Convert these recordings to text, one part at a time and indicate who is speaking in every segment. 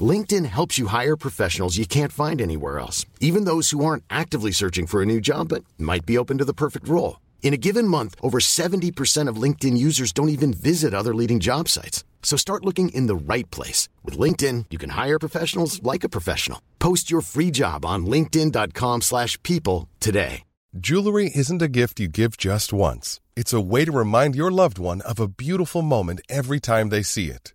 Speaker 1: LinkedIn helps you hire professionals you can't find anywhere else, even those who aren't actively searching for a new job but might be open to the perfect role. In a given month, over 70% of LinkedIn users don't even visit other leading job sites. So start looking in the right place. With LinkedIn, you can hire professionals like a professional. Post your free job on linkedin.com slash people today.
Speaker 2: Jewelry isn't a gift you give just once. It's a way to remind your loved one of a beautiful moment every time they see it.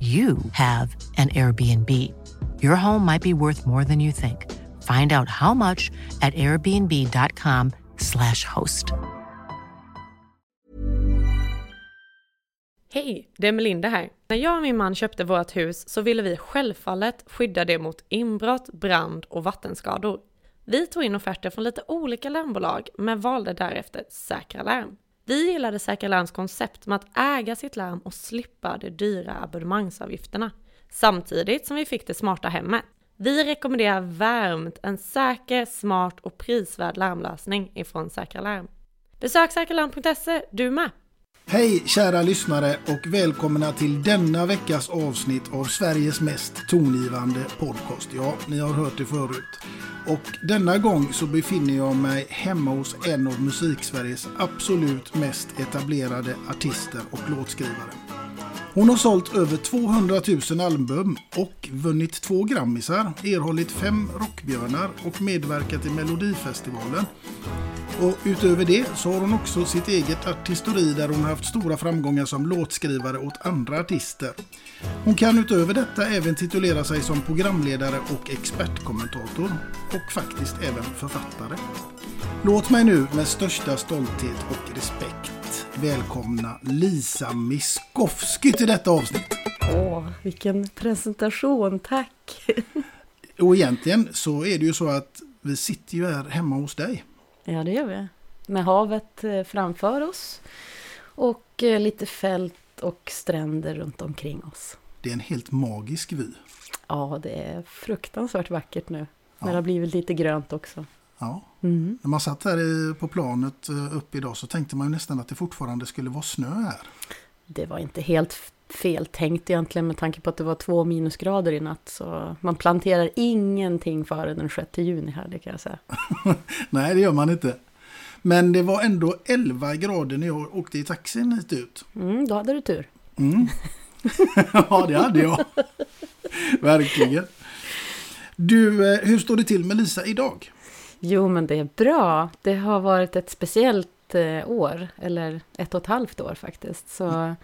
Speaker 3: you have an Airbnb. Your home might be worth more than you think. Find out how much at airbnb.com/slash host.
Speaker 4: Hej, det är Melinda här. När jag och min man köpte vårt hus så ville vi självfallet skydda det mot inbrott, brand och vattenskador. Vi tog in offerter från lite olika larmbolag men valde därefter Säkra Larm. Vi gillade Säkra Larms koncept med att äga sitt larm och slippa de dyra abonnemangsavgifterna. Samtidigt som vi fick det smarta hemmet. Vi rekommenderar varmt en säker, smart och prisvärd larmlösning ifrån Säkra Larm. Besök säkralarm.se du med!
Speaker 5: Hej kära lyssnare och välkomna till denna veckas avsnitt av Sveriges mest tongivande podcast. Ja, ni har hört det förut. Och denna gång så befinner jag mig hemma hos en av musiksveriges absolut mest etablerade artister och låtskrivare. Hon har sålt över 200 000 album och vunnit två Grammisar, erhållit fem Rockbjörnar och medverkat i Melodifestivalen. Och utöver det så har hon också sitt eget artisteri där hon har haft stora framgångar som låtskrivare åt andra artister. Hon kan utöver detta även titulera sig som programledare och expertkommentator och faktiskt även författare. Låt mig nu med största stolthet och respekt välkomna Lisa Miskovsky till detta avsnitt.
Speaker 4: Åh, vilken presentation, tack!
Speaker 5: Och egentligen så är det ju så att vi sitter ju här hemma hos dig.
Speaker 4: Ja, det gör vi. Med havet eh, framför oss och eh, lite fält och stränder runt omkring oss.
Speaker 5: Det är en helt magisk vy.
Speaker 4: Ja, det är fruktansvärt vackert nu.
Speaker 5: Ja.
Speaker 4: Men det har blivit lite grönt också.
Speaker 5: Ja.
Speaker 4: Mm.
Speaker 5: När man satt här i- på planet eh, upp idag så tänkte man ju nästan att det fortfarande skulle vara snö här.
Speaker 4: Det var inte helt fel tänkt egentligen med tanke på att det var två minusgrader i natt. Så man planterar ingenting före den 6 juni här, det kan jag säga.
Speaker 5: Nej, det gör man inte. Men det var ändå 11 grader när jag åkte i taxin hit ut.
Speaker 4: Mm, då hade du tur.
Speaker 5: Mm. ja, det hade jag. Verkligen. Du, eh, hur står det till med Lisa idag?
Speaker 4: Jo, men det är bra. Det har varit ett speciellt eh, år, eller ett och ett halvt år faktiskt. Så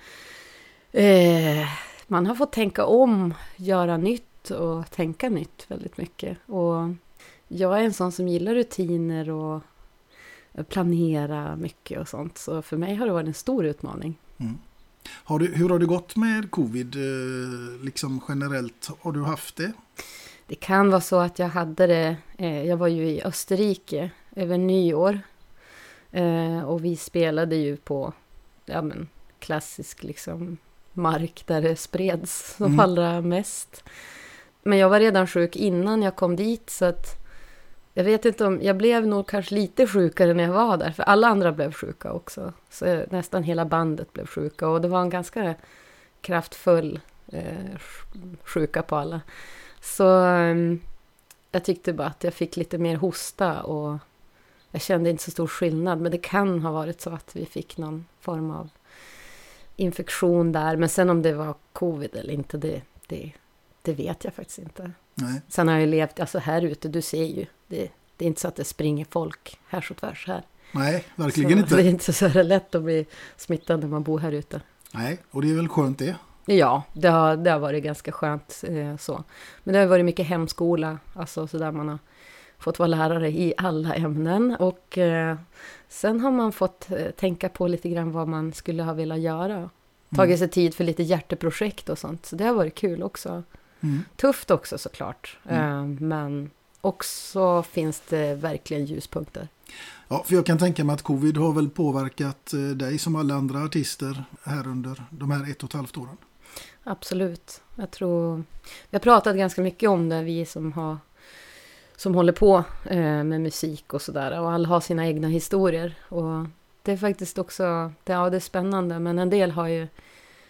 Speaker 4: eh, man har fått tänka om, göra nytt och tänka nytt väldigt mycket. Och jag är en sån som gillar rutiner och planera mycket och sånt. Så för mig har det varit en stor utmaning.
Speaker 5: Har du, hur har det gått med covid eh, liksom generellt? Har du haft det?
Speaker 4: Det kan vara så att jag hade det, eh, jag var ju i Österrike över nyår. Eh, och vi spelade ju på, ja men, klassisk liksom mark där det spreds som
Speaker 5: Mm.
Speaker 4: allra mest. Men jag var redan sjuk innan jag kom dit så att
Speaker 6: jag vet inte om, jag blev nog kanske lite sjukare när jag var där, för alla andra blev sjuka också. Så nästan hela bandet blev sjuka och det var en ganska kraftfull eh, sjuka på alla. Så eh, jag tyckte bara att jag fick lite mer hosta och jag kände inte så stor skillnad. Men det kan ha varit så att vi fick någon form av infektion där. Men sen om det var covid eller inte, det, det, det vet jag faktiskt inte.
Speaker 5: Nej.
Speaker 6: Sen har jag levt, alltså här ute, du ser ju, det, det är inte så att det springer folk här och tvärs här.
Speaker 5: Nej, verkligen
Speaker 6: så
Speaker 5: inte.
Speaker 6: Det är inte så lätt att bli smittad när man bor här ute.
Speaker 5: Nej, och det är väl skönt det.
Speaker 6: Ja, det har, det har varit ganska skönt eh, så. Men det har varit mycket hemskola, alltså så där man har fått vara lärare i alla ämnen. Och eh, sen har man fått eh, tänka på lite grann vad man skulle ha velat göra. Tagit sig tid för lite hjärteprojekt och sånt. Så det har varit kul också.
Speaker 5: Mm.
Speaker 6: Tufft också såklart. Eh, men också finns det verkligen ljuspunkter.
Speaker 5: Ja, för jag kan tänka mig att covid har väl påverkat eh, dig som alla andra artister här under de här ett och ett halvt åren.
Speaker 6: Absolut. Jag tror... Vi har pratat ganska mycket om det, vi som har som håller på eh, med musik och sådär. Och alla har sina egna historier. Och det är faktiskt också, det, ja det är spännande. Men en del har ju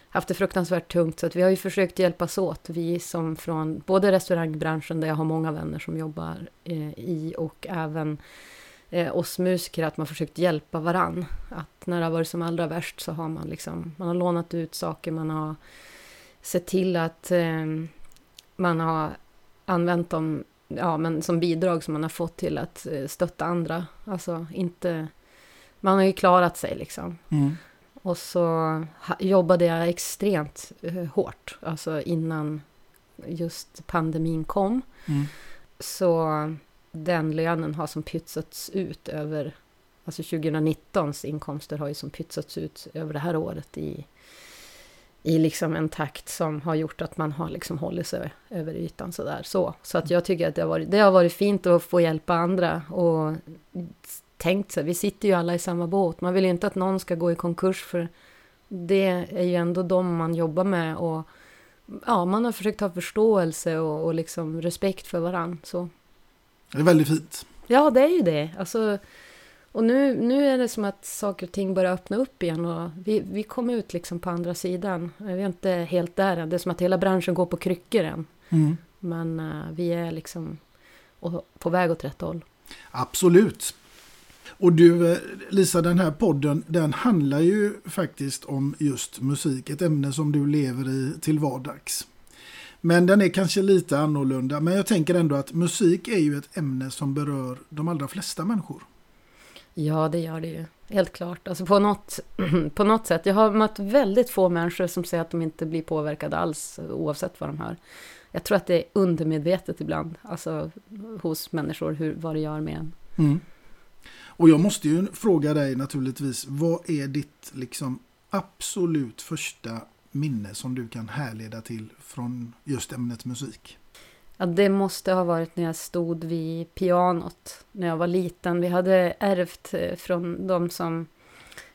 Speaker 6: haft det fruktansvärt tungt. Så att vi har ju försökt hjälpas åt. Vi som från både restaurangbranschen, där jag har många vänner som jobbar eh, i. Och även eh, oss musiker, att man försökt hjälpa varann. Att när det har varit som allra värst så har man liksom, man har lånat ut saker, man har sett till att eh, man har använt dem ja, men som bidrag som man har fått till att eh, stötta andra. Alltså inte... Man har ju klarat sig liksom.
Speaker 5: Mm.
Speaker 6: Och så jobbade jag extremt eh, hårt, alltså innan just pandemin kom.
Speaker 5: Mm.
Speaker 6: Så den lönen har som pytsats ut över, alltså 2019s inkomster har ju som pytsats ut över det här året i, i liksom en takt som har gjort att man har liksom hållit sig över ytan sådär. Så, så att jag tycker att det har, varit, det har varit fint att få hjälpa andra och tänkt sig, vi sitter ju alla i samma båt. Man vill ju inte att någon ska gå i konkurs för det är ju ändå de man jobbar med och ja, man har försökt ha förståelse och, och liksom respekt för varann. Så.
Speaker 5: Det är väldigt fint.
Speaker 6: Ja, det är ju det. Alltså, och nu, nu är det som att saker och ting börjar öppna upp igen och vi, vi kom ut liksom på andra sidan. Vi är inte helt där än. Det är som att hela branschen går på kryckor än.
Speaker 5: Mm.
Speaker 6: Men uh, vi är liksom på väg åt rätt håll.
Speaker 5: Absolut. Och du eh, Lisa, den här podden den handlar ju faktiskt om just musik. Ett ämne som du lever i till vardags. Men den är kanske lite annorlunda. Men jag tänker ändå att musik är ju ett ämne som berör de allra flesta människor.
Speaker 6: Ja, det gör det ju. Helt klart. Alltså på något, på något sätt. Jag har mött väldigt få människor som säger att de inte blir påverkade alls oavsett vad de hör. Jag tror att det är undermedvetet ibland. Alltså hos människor hur, vad det gör med en.
Speaker 5: Mm. Och jag måste ju fråga dig naturligtvis. Vad är ditt liksom absolut första minne som du kan härleda till från just ämnet musik?
Speaker 6: Ja, det måste ha varit när jag stod vid pianot när jag var liten. Vi hade ärvt eh, från de som...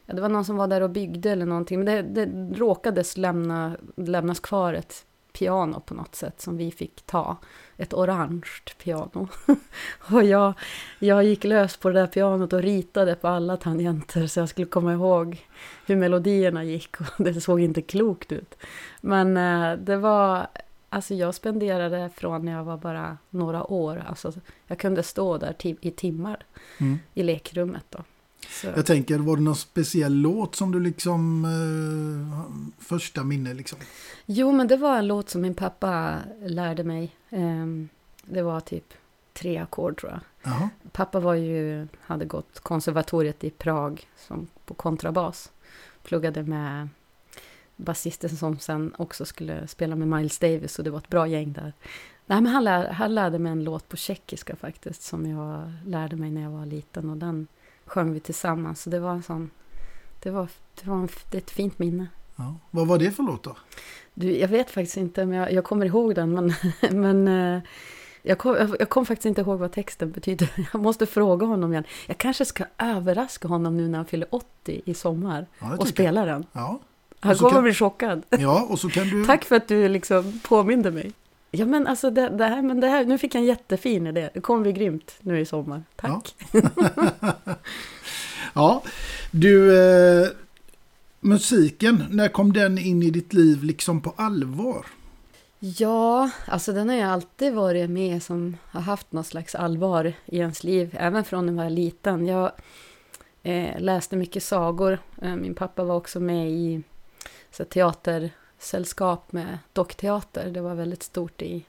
Speaker 6: Ja, det var någon som var där och byggde eller någonting. Men det, det råkades lämna, lämnas kvar ett piano på något sätt som vi fick ta. Ett orange piano. och jag, jag gick lös på det där pianot och ritade på alla tangenter så jag skulle komma ihåg hur melodierna gick. Och det såg inte klokt ut. Men eh, det var Alltså jag spenderade från när jag var bara några år. Alltså jag kunde stå där i timmar
Speaker 5: mm.
Speaker 6: i lekrummet. Då.
Speaker 5: Så. Jag tänker, var det någon speciell låt som du liksom... Eh, första minne liksom?
Speaker 6: Jo, men det var en låt som min pappa lärde mig. Eh, det var typ tre ackord tror jag.
Speaker 5: Aha.
Speaker 6: Pappa var ju, hade gått konservatoriet i Prag som på kontrabas. Pluggade med basisten som sen också skulle spela med Miles Davis och det var ett bra gäng där. Nej, men han, lär, han lärde mig en låt på tjeckiska faktiskt som jag lärde mig när jag var liten och den sjöng vi tillsammans. Så det var en sån, det var, det var en, det ett fint minne.
Speaker 5: Ja. Vad var det för låt då?
Speaker 6: Du, jag vet faktiskt inte, men jag, jag kommer ihåg den. Men, men eh, jag kom, jag kom faktiskt inte ihåg vad texten betyder. Jag måste fråga honom igen. Jag kanske ska överraska honom nu när han fyller 80 i sommar
Speaker 5: ja,
Speaker 6: och spela den.
Speaker 5: Ja.
Speaker 6: Han kommer kan... bli chockad.
Speaker 5: Ja, och så kan du...
Speaker 6: Tack för att du liksom påminde mig. Ja men alltså det, det, här, men det här, nu fick jag en jättefin idé. Det kommer bli grymt nu i sommar. Tack.
Speaker 5: Ja, ja du, eh, musiken, när kom den in i ditt liv liksom på allvar?
Speaker 6: Ja, alltså den har ju alltid varit med som har haft något slags allvar i ens liv, även från när jag var liten. Jag eh, läste mycket sagor. Eh, min pappa var också med i så teatersällskap med dockteater. Det var väldigt stort i,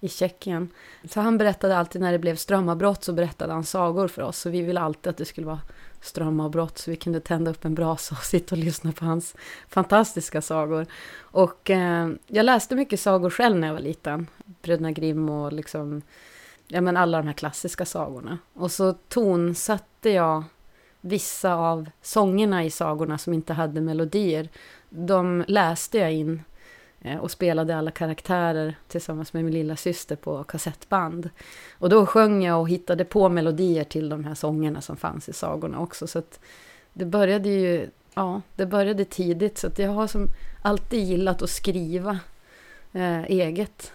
Speaker 6: i Tjeckien. Så han berättade alltid när det blev strömavbrott så berättade han sagor för oss. Så vi ville alltid att det skulle vara strömavbrott så vi kunde tända upp en brasa och sitta och lyssna på hans fantastiska sagor. Och eh, jag läste mycket sagor själv när jag var liten. Bröderna Grimm och liksom, ja men alla de här klassiska sagorna. Och så tonsatte jag vissa av sångerna i sagorna som inte hade melodier. De läste jag in eh, och spelade alla karaktärer tillsammans med min lilla syster på kassettband. Och då sjöng jag och hittade på melodier till de här sångerna som fanns i sagorna också. Så att det började ju, ja, det började tidigt. Så att jag har som alltid gillat att skriva eh, eget.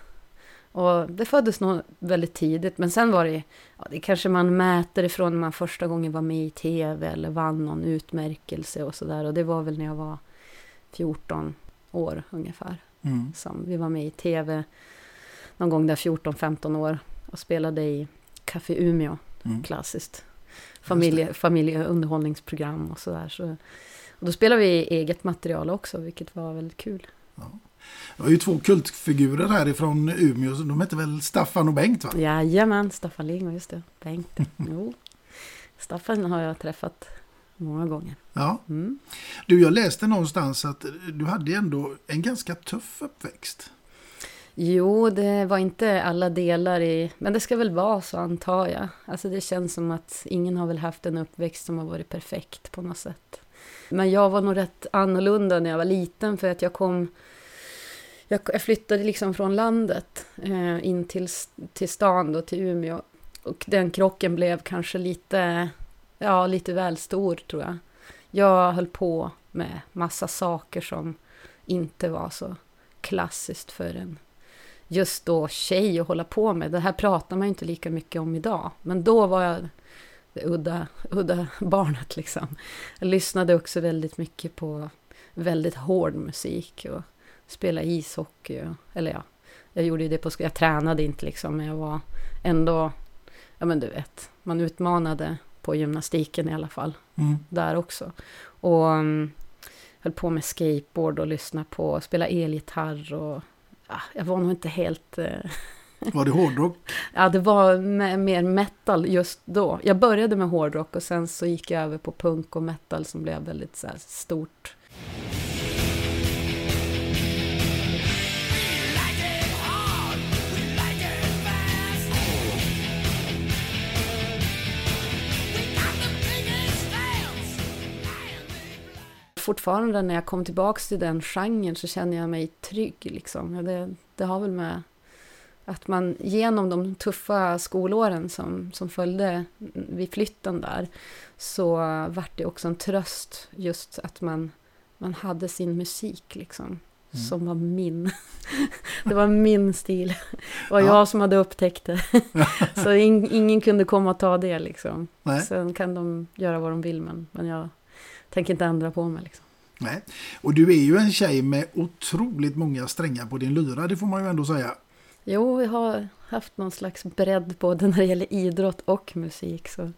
Speaker 6: Och det föddes nog väldigt tidigt, men sen var det, ja, det kanske man mäter ifrån när man första gången var med i tv eller vann någon utmärkelse och sådär. Och det var väl när jag var 14 år ungefär. Mm. Som vi var med i tv någon gång där 14-15 år och spelade i Café Umeå, mm. klassiskt. Familje, familjeunderhållningsprogram och sådär. Så, och då spelade vi eget material också, vilket var väldigt kul. Ja.
Speaker 5: Det var ju två kultfigurer härifrån Umeå, de hette väl Staffan och Bengt? Va?
Speaker 6: Jajamän, Staffan Ling, just det. Bengt. jo. Staffan har jag träffat många gånger.
Speaker 5: Ja. Mm. Du, jag läste någonstans att du hade ändå en ganska tuff uppväxt.
Speaker 6: Jo, det var inte alla delar i... Men det ska väl vara så, antar jag. Alltså det känns som att ingen har väl haft en uppväxt som har varit perfekt på något sätt. Men jag var nog rätt annorlunda när jag var liten för att jag kom... Jag, flyttade liksom från landet eh, in till, till stan, då, till Umeå. Och den krocken blev kanske lite ja, lite väl stor tror jag. Jag höll på med massa saker som inte var så klassiskt för en just då tjej att hålla på med. Det här pratar man ju inte lika mycket om idag. Men då var jag det udda, udda barnet liksom. Jag lyssnade också väldigt mycket på väldigt hård musik och spelade ishockey. Och, eller ja, jag gjorde ju det på Jag tränade inte liksom, men jag var ändå, ja men du vet, man utmanade på gymnastiken i alla fall. Mm. Där också. Och um, höll på med skateboard och lyssna på, spela elgitarr och ja, jag var nog inte helt... Uh,
Speaker 5: var det hårdrock?
Speaker 6: ja, det var mer metal just då. Jag började med hårdrock och sen så gick jag över på punk och metal som blev väldigt så stort. Fortfarande när jag kom tillbaka till den genren så känner jag mig trygg. Liksom. Det, det har väl med att man genom de tuffa skolåren som, som följde vid flytten där så vart det också en tröst just att man, man hade sin musik liksom. Mm. Som var min. det var min stil. Det var ja. jag som hade upptäckt det. så in, ingen kunde komma och ta det liksom. Nej. Sen kan de göra vad de vill men, men jag tänker inte ändra på mig. Liksom.
Speaker 5: Nej. Och du är ju en tjej med otroligt många strängar på din lyra, det får man ju ändå säga.
Speaker 6: Jo, jag har haft någon slags bredd både när det gäller idrott och musik. Så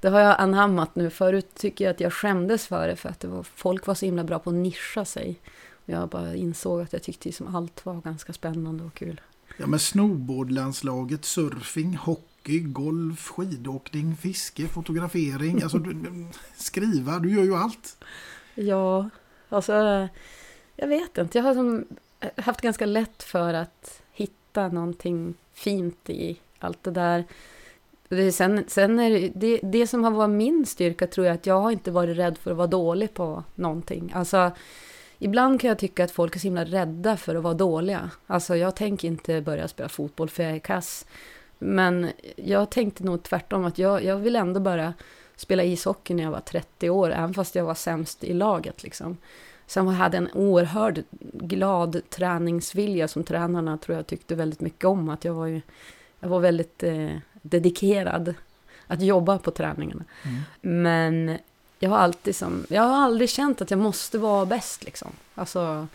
Speaker 6: det har jag anammat nu. Förut tycker jag att jag skämdes för det för att det var, folk var så himla bra på att nischa sig. Jag bara insåg att jag tyckte som allt var ganska spännande och kul.
Speaker 5: Ja, men snowboardlandslaget, surfing, hockey, golf, skidåkning, fiske, fotografering, alltså skriva, du gör ju allt.
Speaker 6: Ja, alltså jag vet inte. Jag har som haft ganska lätt för att hitta någonting fint i allt det där. Sen, sen är det, det, det som har varit min styrka tror jag att jag har inte varit rädd för att vara dålig på någonting. Alltså, ibland kan jag tycka att folk är så himla rädda för att vara dåliga. Alltså jag tänker inte börja spela fotboll för jag är kass. Men jag tänkte nog tvärtom att jag, jag vill ändå börja spela ishockey när jag var 30 år, även fast jag var sämst i laget. Liksom. Sen hade en oerhörd glad träningsvilja som tränarna tror jag tyckte väldigt mycket om. Att jag var, ju, jag var väldigt eh, dedikerad att jobba på träningarna.
Speaker 5: Mm.
Speaker 6: Men jag har alltid som, jag har aldrig känt att jag måste vara bäst liksom. Alltså,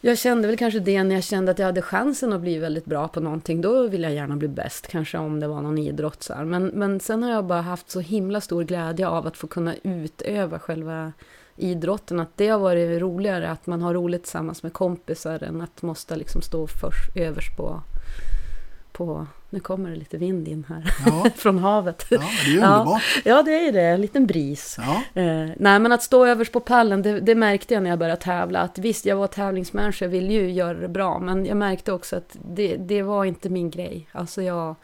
Speaker 6: jag kände väl kanske det när jag kände att jag hade chansen att bli väldigt bra på någonting. Då vill jag gärna bli bäst, kanske om det var någon idrott. Så här. Men, men sen har jag bara haft så himla stor glädje av att få kunna utöva själva idrotten. Att det har varit roligare att man har roligt tillsammans med kompisar än att måste liksom stå först, överst på, på... Nu kommer det lite vind in här
Speaker 5: Ja.
Speaker 6: från havet.
Speaker 5: Ja, det är underbart.
Speaker 6: Ja, det är det. En liten bris.
Speaker 5: Ja.
Speaker 6: Eh, nej, men att stå överst på pallen, det, det märkte jag när jag började tävla. Att visst, jag var tävlingsmänniska, jag ville ju göra det bra. Men jag märkte också att det, det var inte min grej. Alltså jag...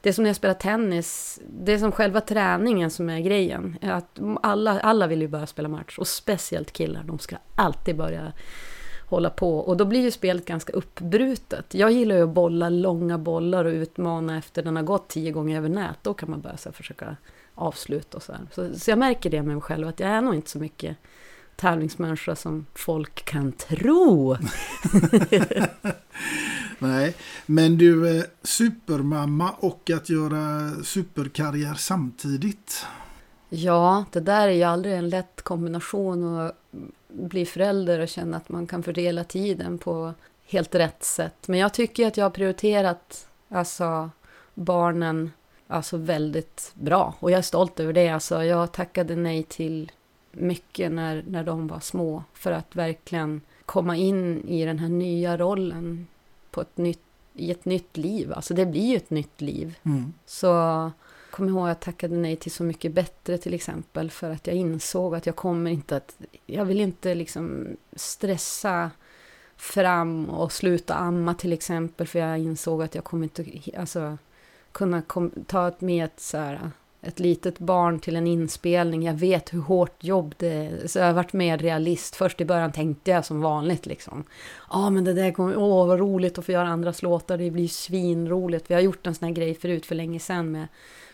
Speaker 6: Det är som när jag spelar tennis, det är som själva träningen som är grejen. Att alla, alla vill ju börja spela match, och speciellt killar, de ska alltid börja hålla på. Och då blir ju spelet ganska uppbrutet. Jag gillar ju att bolla långa bollar och utmana efter den har gått tio gånger över nät. Då kan man börja så försöka avsluta och så här. Så, så jag märker det med mig själv, att jag är nog inte så mycket tävlingsmänniska som folk kan tro.
Speaker 5: Nej, men du, eh, supermamma och att göra superkarriär samtidigt.
Speaker 6: Ja, det där är ju aldrig en lätt kombination att bli förälder och känna att man kan fördela tiden på helt rätt sätt. Men jag tycker att jag har prioriterat alltså, barnen alltså, väldigt bra och jag är stolt över det. Alltså, jag tackade nej till mycket när, när de var små för att verkligen komma in i den här nya rollen på ett nytt, i ett nytt liv. Alltså det blir ju ett nytt liv.
Speaker 5: Mm.
Speaker 6: Så kommer ihåg att jag tackade nej till Så mycket bättre till exempel för att jag insåg att jag kommer inte att... Jag vill inte liksom stressa fram och sluta amma till exempel för jag insåg att jag kommer inte alltså, kunna kom, ta ett med ett, så här, ett litet barn till en inspelning. Jag vet hur hårt jobb det är. Så jag har varit mer realist. Först i början tänkte jag som vanligt liksom. Ja, ah, men det där kommer... Åh, vad roligt att få göra andras låtar. Det blir svinroligt. Vi har gjort en sån här grej förut för länge sedan med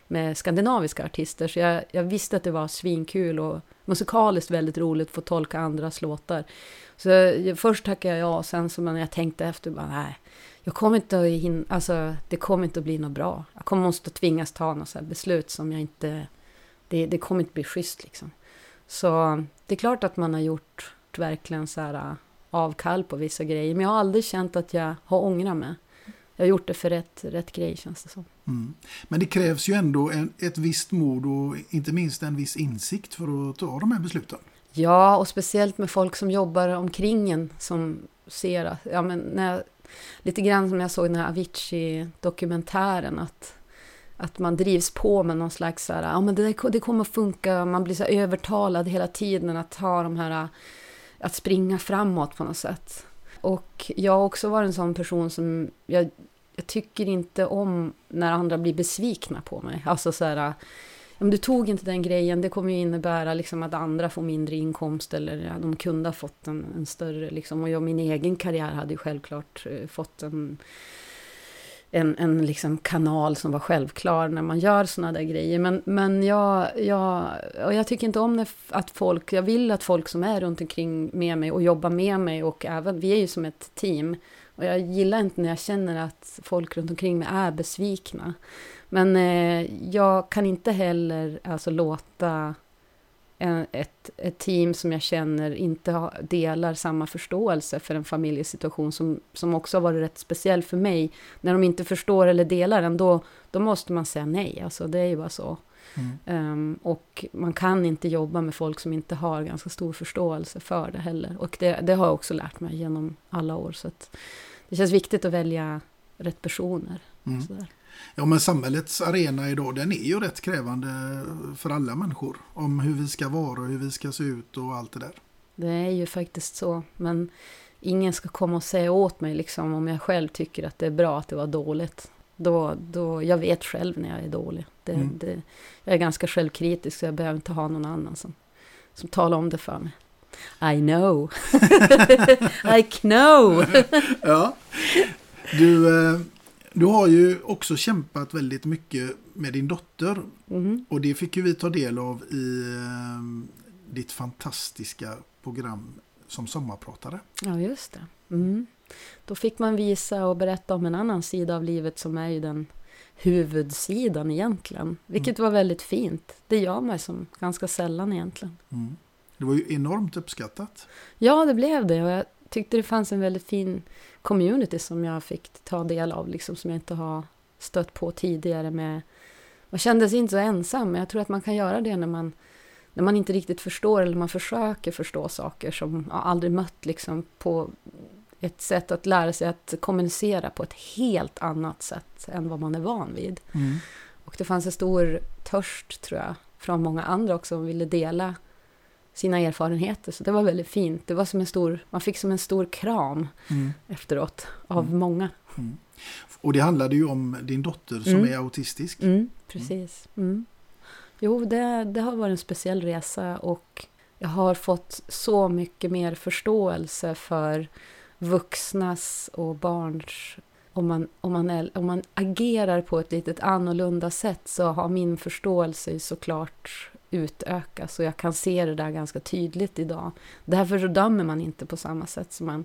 Speaker 6: med skandinaviska artister. Så jag, jag, visste att det var svinkul och musikaliskt väldigt roligt att få tolka andras låtar. Så jag, först tackade jag ja, sen så när jag tänkte efter, bara nej, jag kommer inte att hinna, alltså det kommer inte att bli något bra. Jag kommer måste tvingas ta något så beslut som jag inte, det, det kommer inte bli schysst liksom. Så det är klart att man har gjort verkligen så här äh, avkall på vissa grejer, men jag har aldrig känt att jag har ångrat mig. Jag har gjort det för rätt, rätt grej känns det som.
Speaker 5: Mm. Men det krävs ju ändå en, ett visst mod och inte minst en viss insikt för att ta de här besluten.
Speaker 6: Ja, och speciellt med folk som jobbar omkring en som ser att, ja men när jag, lite grann som jag såg den här Avicii-dokumentären att, att man drivs på med någon slags så här, ja men det, det kommer att funka, man blir så övertalad hela tiden att ha de här, att springa framåt på något sätt. Och jag har också varit en sån person som, jag, jag tycker inte om när andra blir besvikna på mig. Alltså så här, om du tog inte den grejen, det kommer ju innebära liksom att andra får mindre inkomst eller ja, de kunde ha fått en, en större, liksom, och jag, min egen karriär hade ju självklart eh, fått en, en, en liksom kanal som var självklar när man gör sådana där grejer. Men, men jag, jag, och jag tycker inte om det, att folk, jag vill att folk som är runt omkring med mig och jobbar med mig och även, vi är ju som ett team. Och jag gillar inte när jag känner att folk runt omkring mig är besvikna. Men eh, jag kan inte heller alltså, låta en, ett, ett team som jag känner inte ha, delar samma förståelse för en familjesituation som, som också har varit rätt speciell för mig. När de inte förstår eller delar den, då, då måste man säga nej. Alltså, det är ju bara så. Mm. Um, och man kan inte jobba med folk som inte har ganska stor förståelse för det heller. Och det, det har jag också lärt mig genom alla år. Så det känns viktigt att välja rätt personer. Mm.
Speaker 5: Ja, men samhällets arena idag, den är ju rätt krävande för alla människor. Om hur vi ska vara och hur vi ska se ut och allt det där.
Speaker 6: Det är ju faktiskt så. Men ingen ska komma och säga åt mig liksom om jag själv tycker att det är bra att det var dåligt. Då, då, jag vet själv när jag är dålig. Det, mm. det, jag är ganska självkritisk så jag behöver inte ha någon annan som, som talar om det för mig. I know. I know.
Speaker 5: ja. Du, eh, du har ju också kämpat väldigt mycket med din dotter.
Speaker 6: Mm.
Speaker 5: Och det fick ju vi ta del av i eh, ditt fantastiska program som sommarpratare.
Speaker 6: Ja, just det. Mm. Då fick man visa och berätta om en annan sida av livet som är ju den huvudsidan egentligen. Vilket var väldigt fint. Det gör man som ganska sällan egentligen.
Speaker 5: Mm. Det var ju enormt uppskattat.
Speaker 6: Ja, det blev det. Och jag tyckte det fanns en väldigt fin community som jag fick ta del av. Liksom, som jag inte har stött på tidigare. Med, man kände sig inte så ensam. Men jag tror att man kan göra det när man, när man inte riktigt förstår. Eller man försöker förstå saker som man aldrig mött liksom, på ett sätt att lära sig att kommunicera på ett helt annat sätt än vad man är van vid.
Speaker 5: Mm.
Speaker 6: Och det fanns en stor törst, tror jag, från många andra också som ville dela sina erfarenheter. Så det var väldigt fint. Det var som en stor, man fick som en stor kram
Speaker 5: Mm.
Speaker 6: efteråt av
Speaker 5: Mm.
Speaker 6: många.
Speaker 5: Och det handlade ju om din dotter som
Speaker 6: Mm.
Speaker 5: är autistisk.
Speaker 6: Mm, precis. Mm. Jo, det, det har varit en speciell resa och jag har fått så mycket mer förståelse för vuxnas och barns... Om man, om man, är, om man agerar på ett litet annorlunda sätt så har min förståelse såklart utökats och jag kan se det där ganska tydligt idag. Därför så dömer man inte på samma sätt som man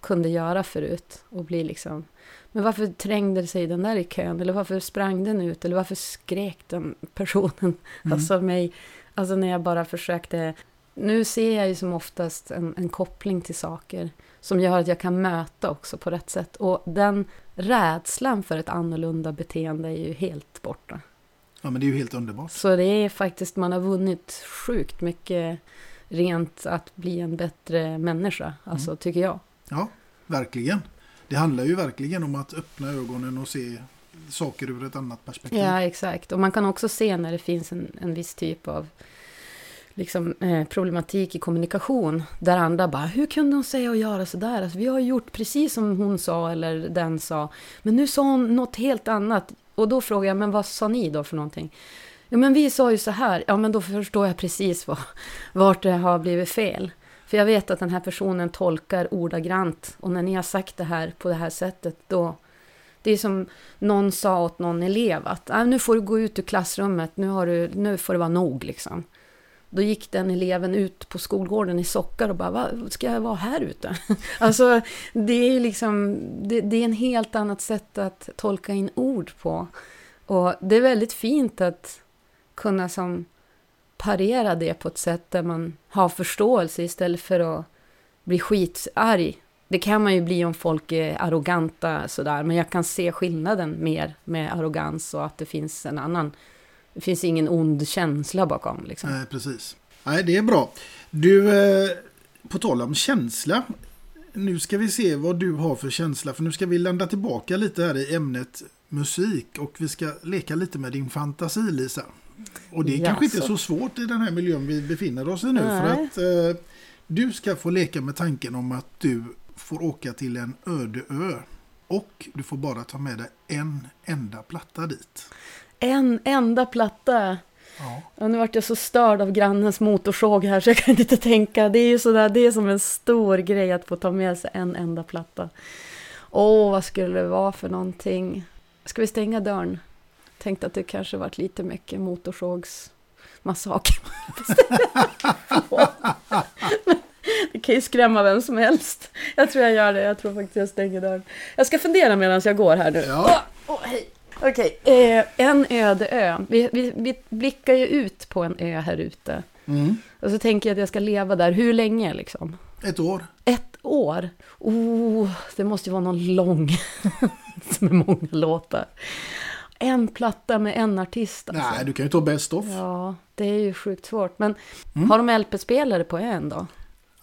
Speaker 6: kunde göra förut och bli liksom men varför trängde sig den där i kön? Eller varför sprang den ut? Eller varför skrek den personen?
Speaker 5: Mm.
Speaker 6: Alltså mig, alltså när jag bara försökte... Nu ser jag ju som oftast en, en koppling till saker som gör att jag kan möta också på rätt sätt. Och den rädslan för ett annorlunda beteende är ju helt borta.
Speaker 5: Ja, men det är ju helt underbart.
Speaker 6: Så det är faktiskt, man har vunnit sjukt mycket rent att bli en bättre människa, alltså tycker jag.
Speaker 5: Ja, verkligen. Det handlar ju verkligen om att öppna ögonen och se saker ur ett annat perspektiv.
Speaker 6: Ja, exakt. Och man kan också se när det finns en, en viss typ av liksom, eh, problematik i kommunikation. Där andra bara, hur kunde hon säga och göra sådär? Alltså, vi har gjort precis som hon sa eller den sa. Men nu sa hon något helt annat. Och då frågar jag, men vad sa ni då för någonting? Ja, men vi sa ju så här. Ja, men då förstår jag precis vad, vart det har blivit fel. För jag vet att den här personen tolkar ordagrant. Och när ni har sagt det här på det här sättet, då... Det är som någon sa åt någon elev att ah, nu får du gå ut ur klassrummet, nu, har du, nu får det vara nog liksom. Då gick den eleven ut på skolgården i sockar och bara, vad ska jag vara här ute? alltså, det är ju liksom, det, det är en helt annat sätt att tolka in ord på. Och det är väldigt fint att kunna som parera det på ett sätt där man har förståelse istället för att bli skitarg. Det kan man ju bli om folk är arroganta sådär, men jag kan se skillnaden mer med arrogans och att det finns en annan, det finns ingen ond känsla bakom liksom.
Speaker 5: Nej, precis. Nej, det är bra. Du, eh, på tal om känsla. Nu ska vi se vad du har för känsla. För nu ska vi landa tillbaka lite här i ämnet musik. Och vi ska leka lite med din fantasi, Lisa. Och det är kanske inte är så svårt i den här miljön vi befinner oss i nu. För
Speaker 6: Nej.
Speaker 5: att eh, du ska få leka med tanken om att du får åka till en öde ö. Och du får bara ta med dig en enda platta dit.
Speaker 6: En enda platta.
Speaker 5: Ja.
Speaker 6: Och nu vart jag så störd av grannens motorsåg här så jag kan inte tänka. Det är ju sådär, det är som en stor grej att få ta med sig en enda platta. Åh, vad skulle det vara för någonting? Ska vi stänga dörren? Tänkte att det kanske varit lite mycket motorsågsmassaker. det kan ju skrämma vem som helst. Jag tror jag gör det. Jag tror faktiskt jag stänger dörren. Jag ska fundera medan jag går här nu.
Speaker 5: Ja.
Speaker 6: Åh, åh, hej. Okej, eh, en öde ö. Vi, vi, vi blickar ju ut på en ö här ute.
Speaker 5: Mm.
Speaker 6: Och så tänker jag att jag ska leva där. Hur länge liksom?
Speaker 5: Ett år.
Speaker 6: Ett år? Oh, det måste ju vara någon lång. Som är många låtar. En platta med en artist alltså.
Speaker 5: Nej, du kan ju ta Best of.
Speaker 6: Ja, det är ju sjukt svårt. Men
Speaker 5: Mm.
Speaker 6: har de LP-spelare på ön då?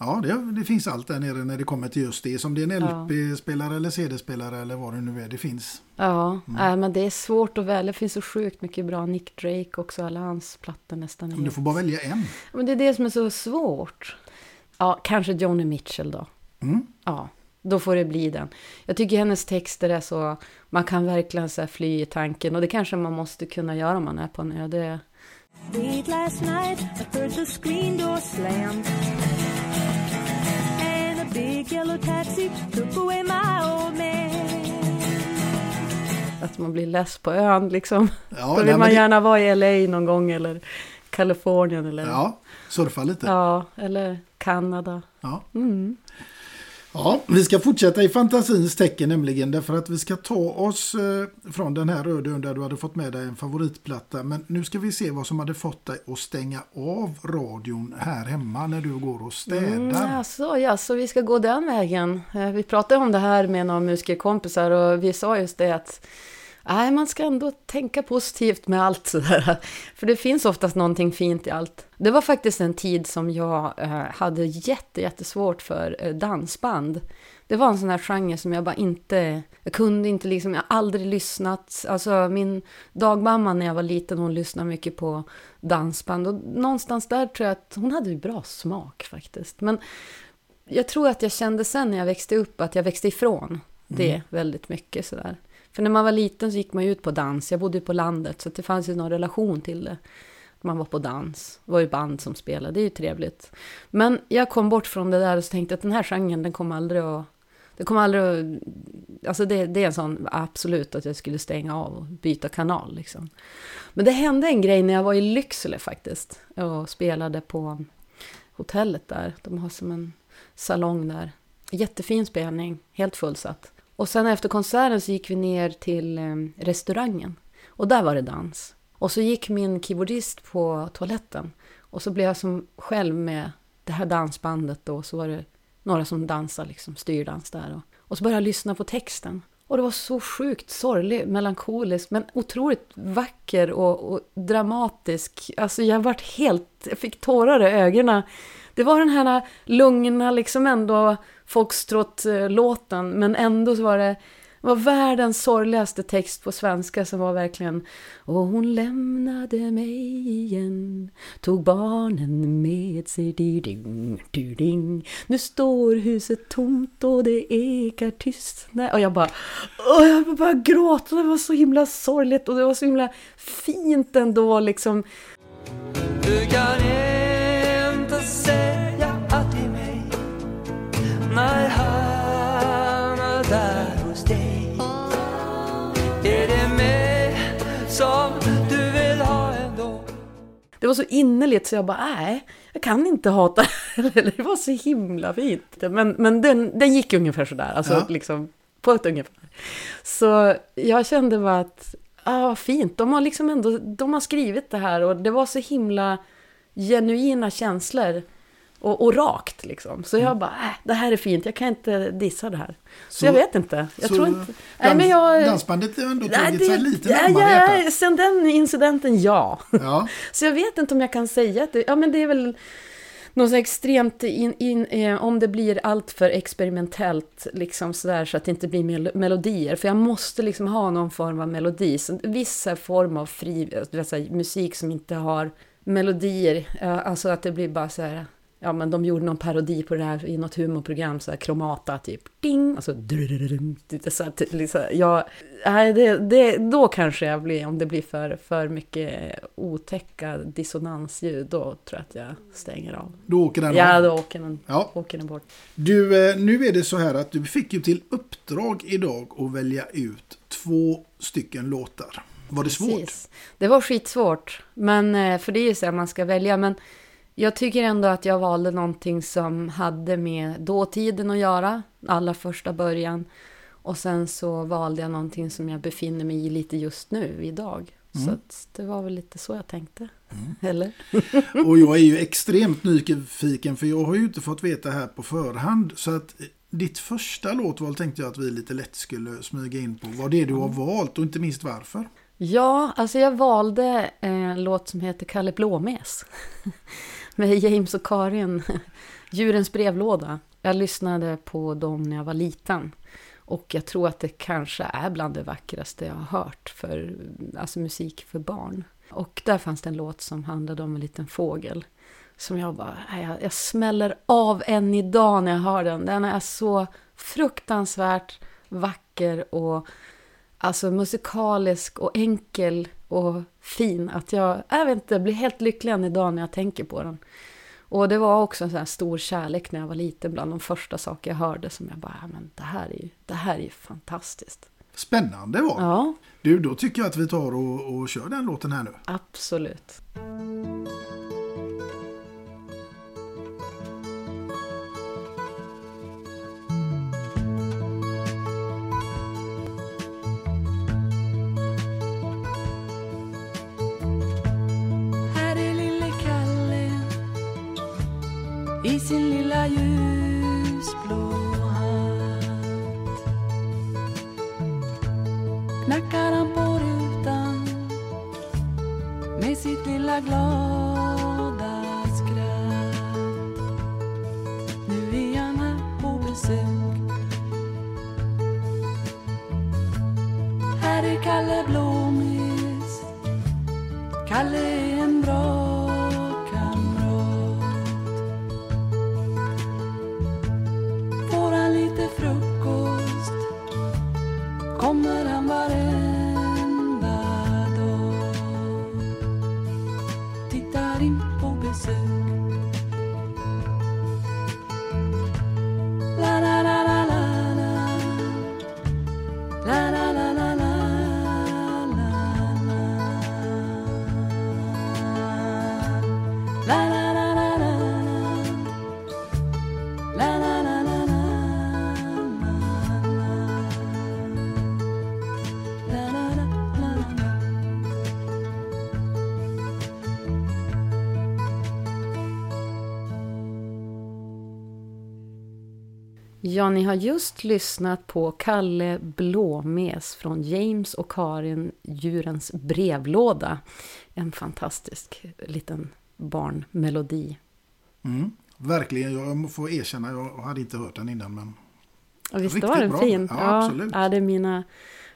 Speaker 5: Ja, det, det finns allt där nere när det kommer till just det. Som det är en
Speaker 6: Ja.
Speaker 5: LP-spelare eller CD-spelare eller vad det nu är. Det finns.
Speaker 6: Ja,
Speaker 5: Mm.
Speaker 6: nej, men det är svårt att välja. Det finns så sjukt mycket bra. Nick Drake också, alla hans plattor nästan. är
Speaker 5: Du får bara välja en.
Speaker 6: Men det är det som är så svårt. Ja, kanske Joni Mitchell då.
Speaker 5: Mm.
Speaker 6: Ja, då får det bli den. Jag tycker hennes texter är så... Man kan verkligen så här fly i tanken. Och det kanske man måste kunna göra om man är på en ö. Det,
Speaker 7: Late last night, I heard the screen door slam. Big yellow taxi took away my old man.
Speaker 6: att man blir less på ön liksom.
Speaker 5: Ja,
Speaker 6: Då
Speaker 5: nej,
Speaker 6: vill
Speaker 5: men
Speaker 6: man
Speaker 5: det-
Speaker 6: gärna vara i LA någon gång eller Kalifornien eller...
Speaker 5: Ja, surfa lite.
Speaker 6: Ja, eller Kanada.
Speaker 5: Ja.
Speaker 6: Mm.
Speaker 5: Ja, vi ska fortsätta i fantasins tecken nämligen därför att vi ska ta oss eh, från den här rödön där du hade fått med dig en favoritplatta. Men nu ska vi se vad som hade fått dig att stänga av radion här hemma när du går och städar.
Speaker 6: Mm, alltså, ja, så vi ska gå den vägen. Eh, vi pratade om det här med några musikerkompisar och vi sa just det att nej, man ska ändå tänka positivt med allt sådär. För det finns oftast någonting fint i allt. Det var faktiskt en tid som jag eh, hade jätte, jättesvårt för eh, dansband. Det var en sån här genre som jag bara inte, jag kunde inte liksom, jag har aldrig lyssnat. Alltså min dagmamma när jag var liten, hon lyssnade mycket på dansband. Och någonstans där tror jag att hon hade ju bra smak faktiskt. Men jag tror att jag kände sen när jag växte upp att jag växte ifrån det väldigt mycket sådär. För när man var liten så gick man ju ut på dans. Jag bodde ju på landet så det fanns ju någon relation till det. Man var på dans. Det var ju band som spelade. Det är ju trevligt. Men jag kom bort från det där och så tänkte att den här genren den kommer aldrig att... Det kommer aldrig att... Alltså det, det är en sån absolut att jag skulle stänga av och byta kanal liksom. Men det hände en grej när jag var i Lycksele faktiskt. Och spelade på hotellet där. De har som en salong där. Jättefin spelning, helt fullsatt. Och sen efter konserten så gick vi ner till ehm, restaurangen. Och där var det dans. Och så gick min keyboardist på toaletten. Och så blev jag som själv med det här dansbandet då. Så var det några som dansade, liksom styrdans där. Och, och så började jag lyssna på texten. Och det var så sjukt sorglig, melankolisk, men otroligt vacker och, och dramatisk. Alltså jag vart helt, jag fick tårar i ögonen. Det var den här lugna, liksom ändå foxtrot-låten, men ändå så var det det var världens sorgligaste text på svenska som var verkligen Och hon lämnade mig igen Tog barnen med sig ding, ding. Nu står huset tomt och det ekar tyst Nej, Och jag bara och Jag bara gråta, det var så himla sorgligt och det var så himla fint ändå liksom
Speaker 8: Det
Speaker 6: var så innerligt så jag bara, nej, jag kan inte hata det. Det var så himla fint. Men, men den, den gick ungefär sådär, alltså
Speaker 5: Ja.
Speaker 6: liksom på ett ungefär. Så jag kände bara att, ah, vad fint, de har liksom ändå, de har skrivit det här och det var så himla genuina känslor. Och, och rakt liksom. Så jag bara, äh, det här är fint, jag kan inte dissa det här. Så,
Speaker 5: Så-
Speaker 6: jag vet inte. Jag tror inte...
Speaker 5: Dans,
Speaker 6: Nej, men jag...
Speaker 5: Dansbandet har ändå tagit sig lite närmare
Speaker 6: ja. Sen den incidenten, ja.
Speaker 5: Ja.
Speaker 6: Så jag vet inte om jag kan säga att det, ja, men det är väl något så extremt, in, in, eh, om det blir allt för experimentellt liksom sådär så att det inte blir mel melodier. För jag måste liksom ha någon form av melodi. Så vissa form av fri, du vet, så här, musik som inte har melodier. eh, alltså att det blir bara så här, ja men de gjorde någon parodi på det här i något humorprogram, så här kromata typ, ding, och så lite så här, ty- liksom, jag, nej, det, det, då kanske jag blir, om det blir för, för mycket otäcka dissonansljud, då tror jag att jag stänger av.
Speaker 5: Då åker den
Speaker 6: Ja, då åker den,
Speaker 5: Ja.
Speaker 6: åker den bort.
Speaker 5: Du, nu är det så här att du fick ju till uppdrag idag att välja ut två stycken låtar. Var det svårt?
Speaker 6: Precis. Det var skitsvårt, men, för det är ju så här man ska välja. Men jag tycker ändå att jag valde någonting som hade med dåtiden att göra, allra första början. Och sen så valde jag någonting som jag befinner mig i lite just nu, idag. Så att det var väl lite så jag tänkte. Eller?
Speaker 5: Och jag är ju extremt nyfiken för jag har ju inte fått veta här på förhand. Så att eh, ditt första låtval tänkte jag att vi lite lätt skulle smyga in på. Vad det är du har valt och inte minst varför.
Speaker 6: Ja, alltså jag valde en låt som heter Kalle Blåmes. Med James och Karin. Djurens brevlåda. Jag lyssnade på dem när jag var liten. Och jag tror att det kanske är bland det vackraste jag har hört för alltså musik för barn. Och där fanns det en låt som handlade om en liten fågel. Som jag bara, jag, jag smäller av än idag när jag hör den. Den är så fruktansvärt vacker och alltså musikalisk och enkel och fin. Att jag, jag vet inte, blir helt lycklig än idag när jag tänker på den. Och det var också en sån stor kärlek när jag var liten, bland de första saker jag hörde som jag bara, "Ja, men det här är ju, det här är ju fantastiskt.
Speaker 5: Spännande var
Speaker 6: Ja,
Speaker 5: Du, då tycker jag att vi tar och, och kör den låten här nu.
Speaker 6: absolut. i sin lilla ljusblå hatt.
Speaker 9: Knackar han på rutan med sitt lilla glada skratt. Nu är han här på besök. Här är Kalle Blåmes. Kalle
Speaker 6: Ja, ni har just lyssnat på Kalle Blåmes från James och Karin Djurens brevlåda. En fantastisk liten barnmelodi.
Speaker 5: Mm, verkligen, jag får erkänna, jag hade inte hört den innan. Men
Speaker 6: Ja, visst
Speaker 5: Riktigt
Speaker 6: var den
Speaker 5: bra.
Speaker 6: fin?
Speaker 5: Ja, absolut.
Speaker 6: Ja, det är mina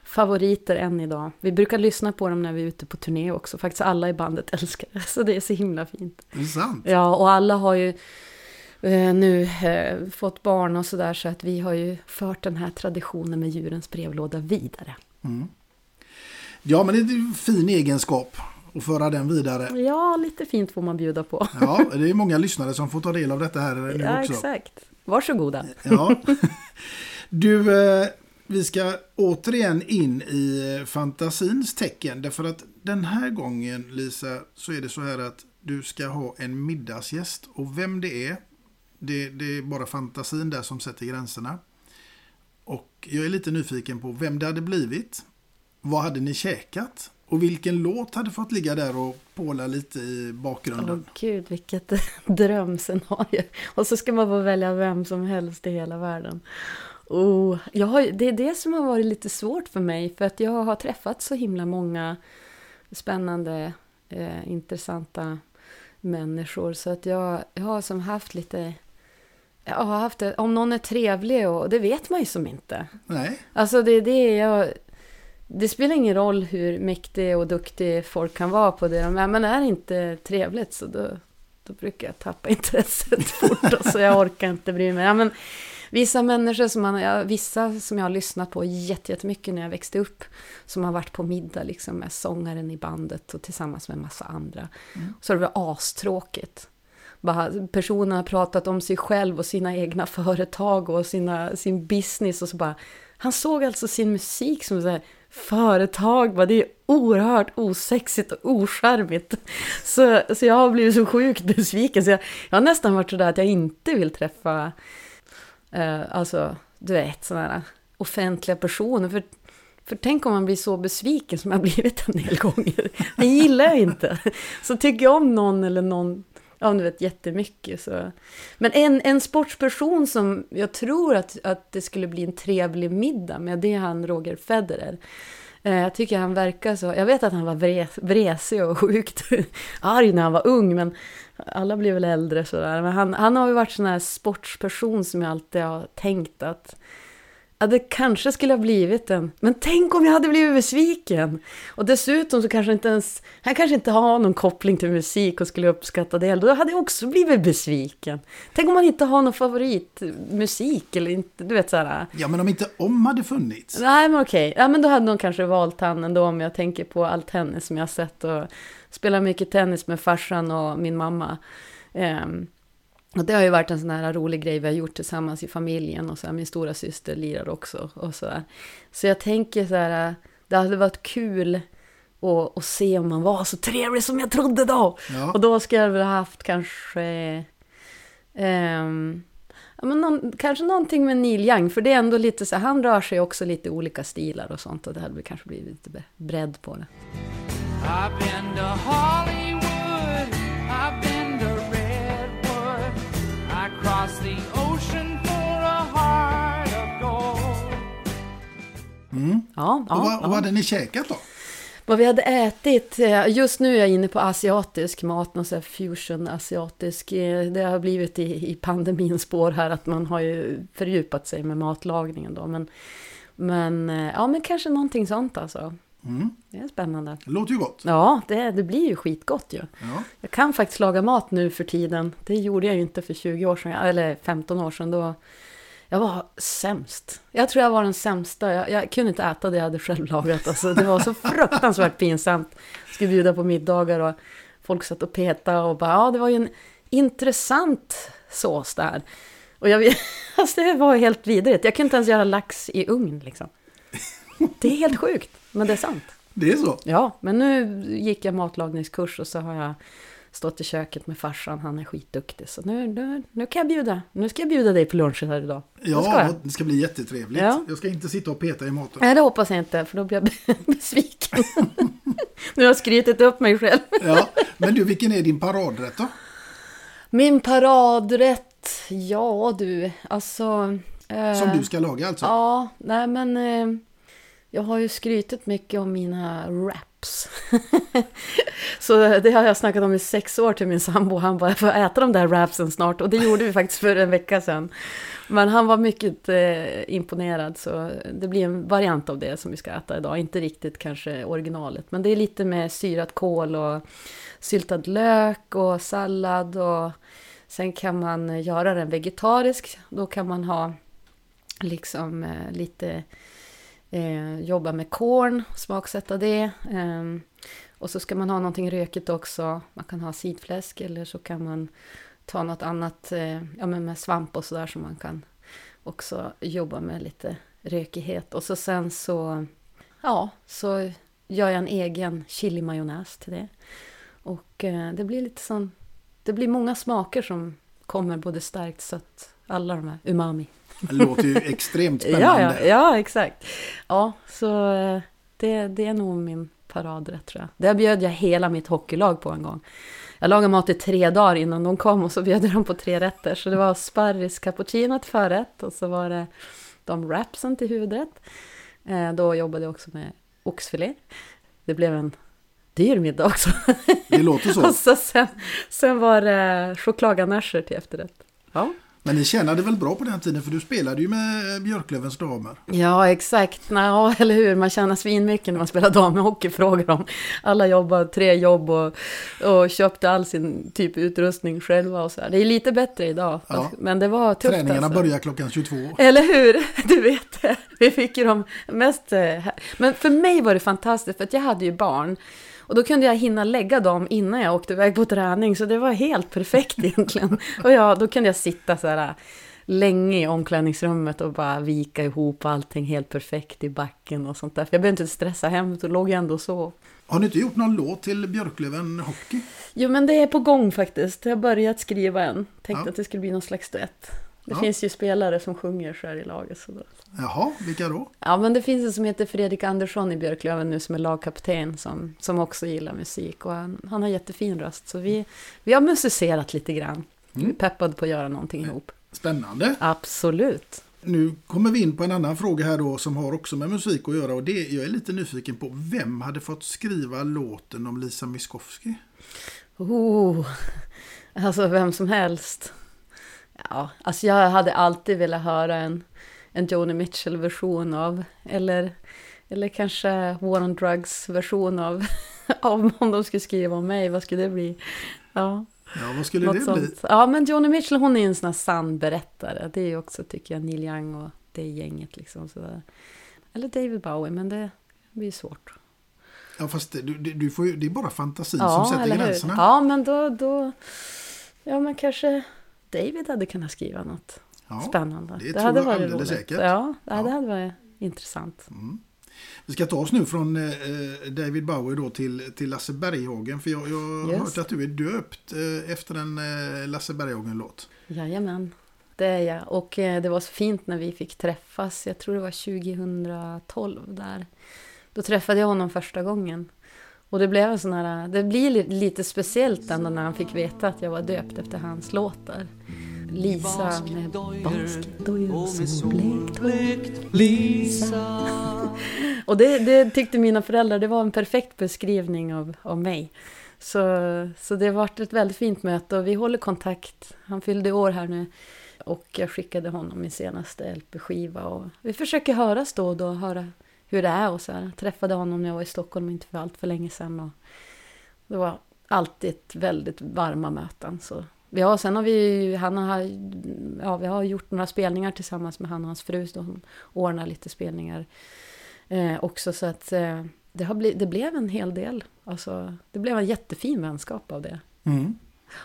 Speaker 6: favoriter än idag. Vi brukar lyssna på dem när vi är ute på turné också. Faktiskt alla i bandet älskar det, så det är så himla fint.
Speaker 5: det är sant.
Speaker 6: Ja, och alla har ju nu eh, fått barn och sådär, så att vi har ju fört den här traditionen med djurens brevlåda vidare.
Speaker 5: Ja, men det är en fin egenskap att föra den vidare.
Speaker 6: Ja, lite fint får man bjuda på.
Speaker 5: Ja, det är många lyssnare som får ta del av detta här nu
Speaker 6: Ja,
Speaker 5: också.
Speaker 6: exakt. Varsågoda.
Speaker 5: Ja. Du, eh, vi ska återigen in i eh, fantasins tecken. Därför att den här gången, Lisa, så är det så här att du ska ha en middagsgäst. Och vem det är, det, det är bara fantasin där som sätter gränserna. Och jag är lite nyfiken på vem det hade blivit. Vad hade ni käkat? Och vilken låt hade fått ligga där och påla lite i
Speaker 6: Åh
Speaker 5: bakgrunden?
Speaker 6: gud, vilket drömscenario. Och så ska man få välja vem som helst i hela världen. Oh, jag har, det är det som har varit lite svårt för mig, för att jag har träffat så himla många spännande, eh, intressanta människor. Så att jag, jag har som haft lite... Jag har haft det, om någon är trevlig, och det vet man ju som inte.
Speaker 5: Nej,
Speaker 6: Alltså det är det jag... Det spelar ingen roll hur mäktig och duktig folk kan vara på det de är, men är det inte trevligt så då, då brukar jag tappa intresset fort och så jag orkar inte bry mig. Ja, men vissa människor som man, vissa som jag har lyssnat på jätte- jättemycket när jag växte upp, som har varit på middag liksom med sångaren i bandet och tillsammans med en massa andra. Så har det varit astråkigt. Bara, personen har pratat om sig själv och sina egna företag och sina, sin business och så bara han såg alltså sin musik som så här, företag, bara, det är oerhört osexigt och ocharmigt. Så, så jag har blivit så sjukt besviken, så jag, jag har nästan varit sådär att jag inte vill träffa, eh, alltså, du vet, sådana här offentliga personer. För, för tänk om man blir så besviken som jag blivit en del gånger. Det gillar jag inte. Så tycker jag om någon eller någon Ja, du vet jättemycket. Så. Men en, en sportsperson som jag tror att, att det skulle bli en trevlig middag med, det är han Roger Federer. Eh, jag tycker han verkar så, jag vet att han var vresig och sjukt arg när han var ung, men alla blir väl äldre sådär. Men han, han har ju varit sån här sportsperson som jag alltid har tänkt att Ja, det kanske skulle ha blivit en. Men tänk om jag hade blivit besviken! Och dessutom så kanske inte ens... Han kanske inte har någon koppling till musik och skulle uppskatta det. Då hade jag också blivit besviken. Tänk om man inte har någon favoritmusik eller inte, du vet såhär.
Speaker 5: ja men om inte om hade funnits.
Speaker 6: Nej men okej, ja men då hade någon kanske valt han ändå om jag tänker på all tennis som jag har sett och spelar mycket tennis med farsan och min mamma. Ehm, och det har ju varit en sån här rolig grej vi har gjort tillsammans i familjen och så här, min stora syster lirar också och så här. Så jag tänker så här, det hade varit kul att, att se om man var så trevlig som jag trodde då.
Speaker 5: Ja.
Speaker 6: Och då ska jag väl ha haft kanske, ja, men någon, kanske någonting med Neil Young, för det är ändå lite så här, han rör sig också lite olika stilar och sånt och det hade väl kanske blivit lite bre- bredd på det.
Speaker 8: I crossed the ocean for a heart of gold.
Speaker 5: Mm.
Speaker 6: Ja, ja,
Speaker 5: och vad,
Speaker 6: ja.
Speaker 5: vad hade ni käkat då?
Speaker 6: Vad vi hade ätit, eh, just nu är jag inne på asiatisk mat, någon sån här fusion asiatisk. eh, Det har blivit i, i pandemins spår här att man har ju fördjupat sig med matlagningen då. Men, men eh, ja, men kanske någonting sånt alltså.
Speaker 5: Mm.
Speaker 6: Det är spännande.
Speaker 5: Det låter ju gott.
Speaker 6: Ja, det, det blir ju skitgott ju.
Speaker 5: Ja.
Speaker 6: Jag kan faktiskt laga mat nu för tiden. Det gjorde jag ju inte för 20 år sedan, eller 15 år sedan. Då jag var sämst. Jag tror jag var den sämsta. Jag, jag kunde inte äta det jag hade själv lagat. Alltså, det var så fruktansvärt pinsamt. Jag skulle bjuda på middagar och folk satt och petade och bara, ja det var ju en intressant sås där. Och jag, alltså, det var helt vidrigt. Jag kunde inte ens göra lax i ugn liksom. Det är helt sjukt, men det är sant.
Speaker 5: Det är så?
Speaker 6: Ja, men nu gick jag matlagningskurs och så har jag stått i köket med farsan. Han är skitduktig. Så nu, nu, nu kan jag bjuda. Nu ska jag bjuda dig på lunchen här idag. Ska
Speaker 5: Ja,
Speaker 6: jag.
Speaker 5: det ska bli jättetrevligt.
Speaker 6: Ja.
Speaker 5: Jag ska inte sitta och peta i maten.
Speaker 6: Nej, det hoppas jag inte, för då blir jag besviken. nu har jag skrytit upp mig själv.
Speaker 5: Ja, men du, vilken är din paradrätt då?
Speaker 6: Min paradrätt, ja du, alltså... eh,
Speaker 5: Som du ska laga alltså?
Speaker 6: Ja, nej men eh, jag har ju skrytit mycket om mina wraps. så det har jag snackat om i sex år till min sambo. Han bara, jag får äta de där wrapsen snart. Och det gjorde vi faktiskt för en vecka sedan. Men han var mycket eh, imponerad så det blir en variant av det som vi ska äta idag. Inte riktigt kanske originalet. Men det är lite med syrat kål och syltad lök och sallad. Och sen kan man göra den vegetarisk. Då kan man ha liksom eh, lite eh, jobba med korn, smaksätta det. Eh, och så ska man ha någonting rökigt också. Man kan ha sidfläsk eller så kan man ta något annat eh, ja, men med svamp och sådär som man kan också jobba med lite rökighet. Och så sen så, ja, så gör jag en egen chilimajonnäs till det. Och eh, det blir lite sån, det blir många smaker som kommer både starkt, sött, alla de här umami.
Speaker 5: Det låter ju extremt
Speaker 6: Ja,
Speaker 5: spännande.
Speaker 6: ja, ja, exakt. Ja, så eh, det, det är nog min paradrätt tror jag. Det bjöd jag hela mitt hockeylag på en gång. Jag lagade mat i tre dagar innan de kom och så bjöd jag dem på tre rätter. Så det var sparris cappuccino till förrätt och så var det de wrapsen till huvudrätt. Eh, då jobbade jag också med oxfilé. Det blev en dyr middag också.
Speaker 5: Det låter så.
Speaker 6: och så sen, sen var det chokladganacher till efterrätt. Ja.
Speaker 5: Men ni tjänade väl bra på den tiden för du spelade ju med Björklövens damer.
Speaker 6: Ja, exakt. Ja, eller hur. Man tjänar svinmycket när man spelar damhockey, frågar de. Alla jobbar tre jobb och, och köpte all sin typ utrustning själva och så här. Det är lite bättre idag,
Speaker 5: Ja.
Speaker 6: men det var tufft
Speaker 5: Träningarna
Speaker 6: alltså.
Speaker 5: börjar klockan 22.
Speaker 6: Eller hur? Du vet det. Vi fick ju de mest... eh, Men för mig var det fantastiskt, för att jag hade ju barn. Och då kunde jag hinna lägga dem innan jag åkte iväg på träning, så det var helt perfekt egentligen. Och ja, då kunde jag sitta så här länge i omklädningsrummet och bara vika ihop allting helt perfekt i backen och sånt där. För jag behövde inte stressa hem, då låg jag ändå och sov.
Speaker 5: Har ni inte gjort någon låt till Björklöven Hockey?
Speaker 6: Jo, men det är på gång faktiskt. Jag har börjat skriva en. Tänkte
Speaker 5: Ja.
Speaker 6: att det skulle bli någon slags duett. Det
Speaker 5: Ja.
Speaker 6: finns ju spelare som sjunger så här i laget. Så då.
Speaker 5: Jaha, vilka då?
Speaker 6: Ja, men det finns en som heter Fredrik Andersson i Björklöven nu som är lagkapten som, som också gillar musik. Och han, han har jättefin röst. Så vi, vi har musicerat lite grann. Vi är peppade på att göra någonting ihop.
Speaker 5: Spännande.
Speaker 6: Absolut.
Speaker 5: Nu kommer vi in på en annan fråga här då som har också med musik att göra och det jag är lite nyfiken på. Vem hade fått skriva låten om Lisa Miskovsky?
Speaker 6: Oh, alltså vem som helst. Ja, alltså jag hade alltid velat höra en, en Joni Mitchell-version av, eller, eller kanske War on Drugs-version av, av om de skulle skriva om mig, vad skulle det bli? Ja,
Speaker 5: Ja, vad skulle
Speaker 6: något
Speaker 5: det bli?
Speaker 6: sånt. Ja, men Joni Mitchell hon är en sån här sann berättare. Det är också, tycker jag, Neil Young och det gänget liksom sådär. Eller David Bowie, men det blir svårt.
Speaker 5: Ja, fast du, du, får ju, det är bara fantasin
Speaker 6: Ja,
Speaker 5: som sätter gränserna.
Speaker 6: Ja, men då, då... Ja, men kanske David hade kunnat skriva något
Speaker 5: Ja,
Speaker 6: spännande.
Speaker 5: det tror jag alldeles säkert.
Speaker 6: Ja, det
Speaker 5: Ja.
Speaker 6: hade varit intressant.
Speaker 5: Vi ska ta oss nu från eh, David Bowie då till, till Lasse Berghagen. För jag, jag har hört att du är döpt eh, efter en eh, Lasse Berghagen-låt.
Speaker 6: Jajamän, det är jag. Och eh, det var så fint när vi fick träffas. Jag tror det var 2012 där. Då träffade jag honom första gången. Och det blev en sån här, det blir li- lite speciellt ändå när han fick veta att jag var döpt efter hans låtar. Lisa med basketdojor så blekt.
Speaker 8: Lisa.
Speaker 6: Och det, det tyckte mina föräldrar, det var en perfekt beskrivning av, av mig. Så, så det har varit ett väldigt fint möte och vi håller kontakt. Han fyllde år här nu och jag skickade honom min senaste LP-skiva. Och vi försöker höras då och då, höra hur det är och så här. Jag träffade honom när jag var i Stockholm inte för allt för länge sedan. Och det var alltid väldigt varma möten. Så har, sen har vi, han har, ja, vi har gjort några spelningar tillsammans med han och hans fru. De ordnar lite spelningar eh, också. Så att eh, det, har bli, det blev en hel del. Alltså, det blev en jättefin vänskap av det.
Speaker 5: Mm.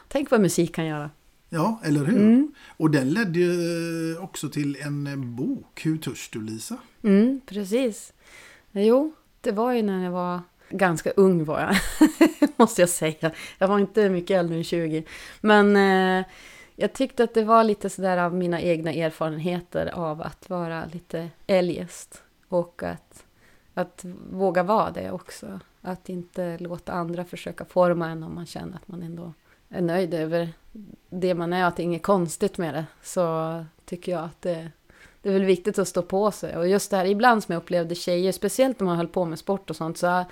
Speaker 6: Tänk vad musik kan göra.
Speaker 5: Ja, eller hur?
Speaker 6: Mm.
Speaker 5: Och den ledde ju också till en bok. Hur törs du Lisa?
Speaker 6: Mm, precis. Jo, det var ju när jag var ganska ung var jag, måste jag säga. Jag var inte mycket äldre än 20. Men eh, jag tyckte att det var lite sådär av mina egna erfarenheter av att vara lite eljest. Och att, att våga vara det också. Att inte låta andra försöka forma en om man känner att man ändå är nöjd över det man är, att det är inget konstigt med det. Så tycker jag att det, det är väl viktigt att stå på sig. Och just det här, ibland som jag upplevde tjejer, speciellt när man höll på med sport och sånt, så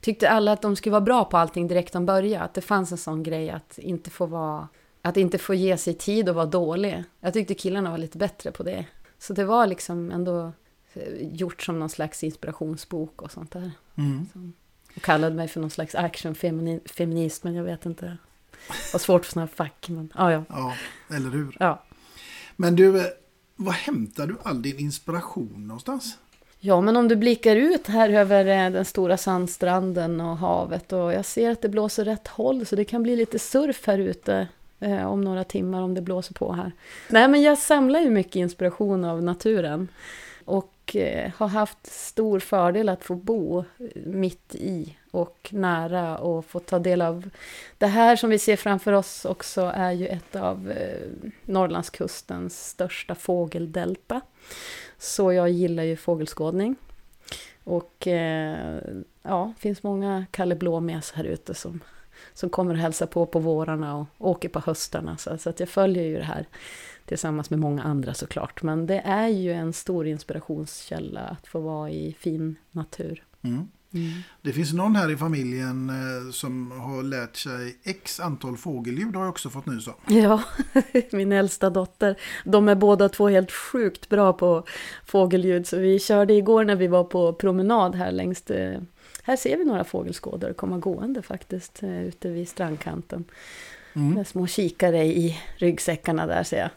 Speaker 6: tyckte alla att de skulle vara bra på allting direkt från början. Att det fanns en sån grej att inte få vara, att inte få ge sig tid och vara dålig. Jag tyckte killarna var lite bättre på det. Så det var liksom ändå eh, gjort som någon slags inspirationsbok och sånt där.
Speaker 5: Mm.
Speaker 6: Och kallade mig för någon slags actionfeminist, men jag vet inte. Det var svårt för sådana fack, men ja, ja.
Speaker 5: Ja, eller hur?
Speaker 6: ja.
Speaker 5: Men du, eh, var hämtar du all din inspiration någonstans?
Speaker 6: Ja, men om du blickar ut här över eh, den stora sandstranden och havet och jag ser att det blåser rätt håll så det kan bli lite surf här ute eh, om några timmar om det blåser på här. Nej, men jag samlar ju mycket inspiration av naturen och eh, har haft stor fördel att få bo eh, mitt i och nära och få ta del av det här som vi ser framför oss också är ju ett av eh, Norrlandskustens största fågeldelta. Så jag gillar ju fågelskådning. Och ja, det finns många Kalle Blåmes här ute som, som kommer och hälsar på på vårarna och åker på höstarna. Så, så att jag följer ju det här tillsammans med många andra såklart. Men det är ju en stor inspirationskälla att få vara i fin natur.
Speaker 5: Mm.
Speaker 6: Mm.
Speaker 5: Det finns någon här i familjen eh, som har lärt sig x antal fågelljud har jag också fått nys om.
Speaker 6: Ja, min äldsta dotter. De är båda två helt sjukt bra på fågelljud. Så vi körde igår när vi var på promenad här längs det. Här ser vi några fågelskådare komma gående faktiskt eh, ute vid strandkanten. Mm. Med små kikare i ryggsäckarna där ser jag.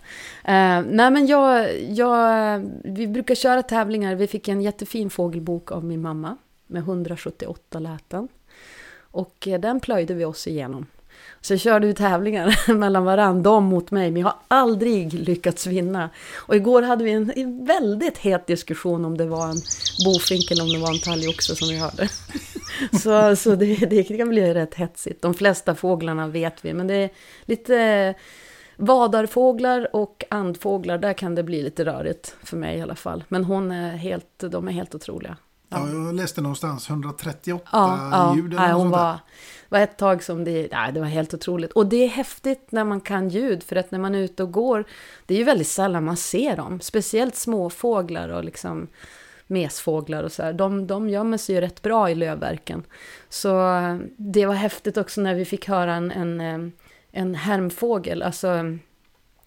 Speaker 6: Eh, nej men jag, jag, vi brukar köra tävlingar. Vi fick en jättefin fågelbok av min mamma med 178 läten. Och eh, den plöjde vi oss igenom. Så jag körde ju tävlingar mellan varandra, de mot mig, men jag har aldrig lyckats vinna. Och igår hade vi en, väldigt het diskussion om det var en bofink eller om det var en talgoxe som vi hörde. Så, så det, det kan bli rätt hetsigt. De flesta fåglarna vet vi, men det är lite vadarfåglar och andfåglar, där kan det bli lite rörigt för mig i alla fall. Men hon är helt, de är helt otroliga.
Speaker 5: Ja. jag läste någonstans 138
Speaker 6: Ja, ja.
Speaker 5: ljud eller något
Speaker 6: hon var, var ett tag som det, nej, det var helt otroligt. Och det är häftigt när man kan ljud, för att när man är ute och går, det är ju väldigt sällan man ser dem. Speciellt småfåglar och liksom mesfåglar och så här. De, de gömmer sig ju rätt bra i lövverken. Så eh, det var häftigt också när vi fick höra en, en, eh, en härmfågel, alltså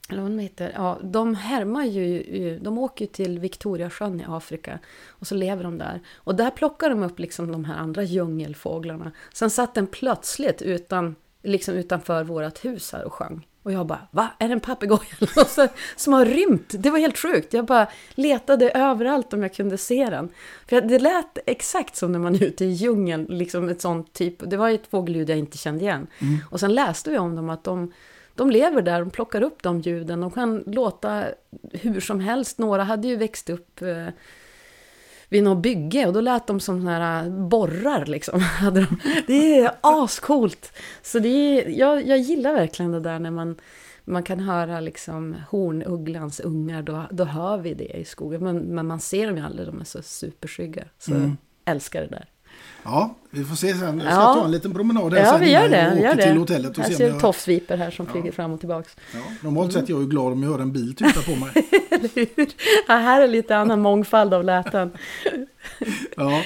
Speaker 6: eller vad de heter, ja, de härmar ju, de åker ju till Victoriasjön i Afrika och så lever de där. Och där plockar de upp liksom de här andra djungelfåglarna. Sen satt den plötsligt utan, liksom utanför vårt hus här och sjöng. Och jag bara, va? Är det en papegoja som har rymt? Det var helt sjukt. Jag bara letade överallt om jag kunde se den. För det lät exakt som när man är ute i djungeln, liksom ett sånt typ. Det var ett fågelljud jag inte kände igen. Och sen läste vi om dem att de de lever där, de plockar upp de ljuden, de kan låta hur som helst. Några hade ju växt upp eh, vid något bygge och då lät de som här borrar liksom. Det är ascoolt! Så det är, jag, jag gillar verkligen det där när man, man kan höra liksom hornugglans ungar, då, då hör vi det i skogen. Men, men man ser dem ju aldrig, de är så superskygga. Så älskar det där.
Speaker 5: Ja, vi får se sen. Jag ska
Speaker 6: Ja.
Speaker 5: ta en liten promenad här
Speaker 6: Ja,
Speaker 5: sen
Speaker 6: vi gör det.
Speaker 5: jag
Speaker 6: Vi gör
Speaker 5: till
Speaker 6: det.
Speaker 5: hotellet. Och
Speaker 6: Här ser
Speaker 5: jag...
Speaker 6: du tofsviper här som flyger fram och tillbaks.
Speaker 5: ja, normalt sett är jag ju glad om jag hör en bil tuta på mig.
Speaker 6: Eller hur? Ja, här är lite annan mångfald av läten.
Speaker 5: Ja.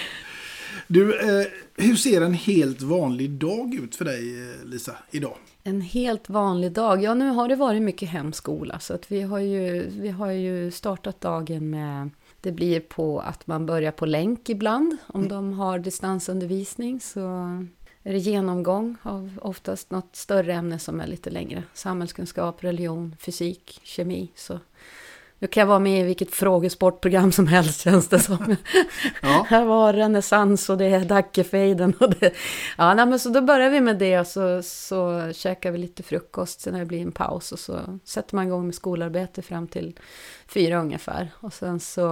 Speaker 5: Du, eh, hur ser en helt vanlig dag ut för dig, eh, Lisa, idag?
Speaker 6: En helt vanlig dag. Ja, nu har det varit mycket hemskola. Så att vi, har ju, vi har ju startat dagen med... Det blir på att man börjar på länk ibland. Om de har distansundervisning så är det genomgång av oftast något större ämne som är lite längre. Samhällskunskap, religion, fysik, kemi. Så nu kan jag vara med i vilket frågesportprogram som helst känns det som.
Speaker 5: Ja.
Speaker 6: Här var renässans och det är Dackefejden och det... Ja, nej, men så då börjar vi med det och så, så käkar vi lite frukost, sen när det blir en paus och så sätter man igång med skolarbete fram till fyra ungefär. Och sen så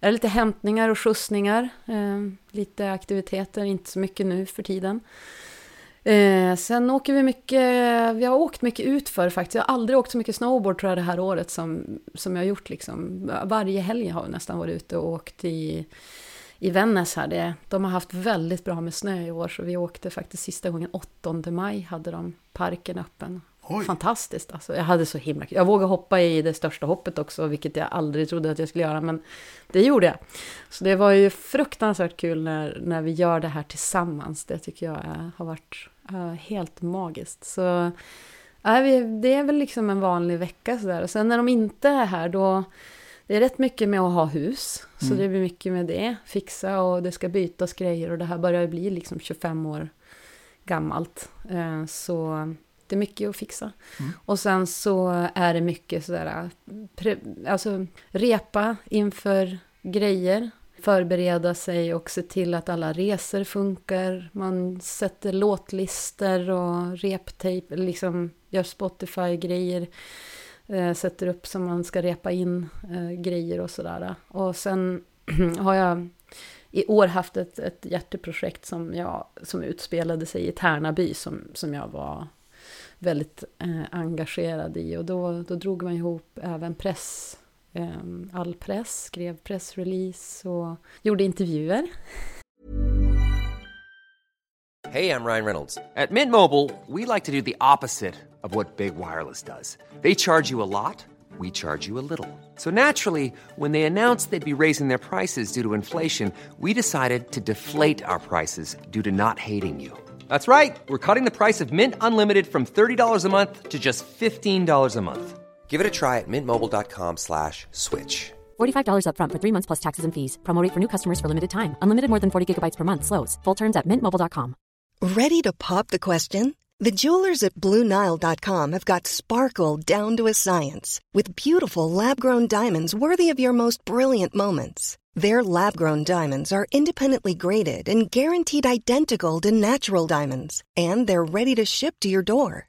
Speaker 6: är det lite hämtningar och skjutsningar, eh, lite aktiviteter, inte så mycket nu för tiden. Eh, sen åker vi mycket, vi har åkt mycket utför faktiskt. Jag har aldrig åkt så mycket snowboard tror jag det här året som, som jag har gjort liksom. Varje helg har jag nästan varit ute och åkt i, i Vännäs här. Det, de har haft väldigt bra med snö i år så vi åkte faktiskt sista gången 8 maj hade de parken öppen.
Speaker 5: Oj.
Speaker 6: Fantastiskt alltså. Jag hade så himla. Jag vågade hoppa i det största hoppet också, vilket jag aldrig trodde att jag skulle göra, men det gjorde jag. Så det var ju fruktansvärt kul när, när vi gör det här tillsammans. Det tycker jag är, har varit eh, helt magiskt. Så ja, vi, det är väl liksom en vanlig vecka sådär. Och sen när de inte är här då, det är rätt mycket med att ha hus. Så
Speaker 5: Mm.
Speaker 6: det blir mycket med det. Fixa och det ska bytas grejer och det här börjar bli liksom 25 år gammalt. Eh, Så det är mycket att fixa.
Speaker 5: Mm.
Speaker 6: Och sen så är det mycket sådär, pre- alltså repa inför grejer. Förbereda sig och se till att alla resor funkar. Man sätter låtlister och reptejp, liksom gör Spotify-grejer. Eh, sätter upp som man ska repa in eh, grejer och sådär. Och sen har jag i år haft ett, ett hjärteprojekt som, jag, som utspelade sig i Tärnaby som, som jag var väldigt eh, engagerad i. Och då, då drog man ihop även press, Ehm, all press, skrev pressrelease och gjorde intervjuer.
Speaker 10: Hey, I'm Ryan Reynolds. At Mint Mobile, we like to do the opposite of what Big Wireless does. They charge you a lot, we charge you a little. So naturally, when they announced they'd be raising their prices due to inflation, we decided to deflate our prices due to not hating you. That's right. We're cutting the price of Mint Unlimited from $30 a month to just $15 a month. Give it a try at mintmobile.com slash switch.
Speaker 11: $45 upfront for three months plus taxes and fees. Promo rate for new customers for limited time. Unlimited more than 40 gigabytes per month. Slows. Full terms at mintmobile.com.
Speaker 12: Ready to pop the question? The jewelers at BlueNile.com have got sparkle down to a science with beautiful lab grown diamonds worthy of your most brilliant moments. Their lab grown diamonds are independently graded and guaranteed identical to natural diamonds, and they're ready to ship to your door.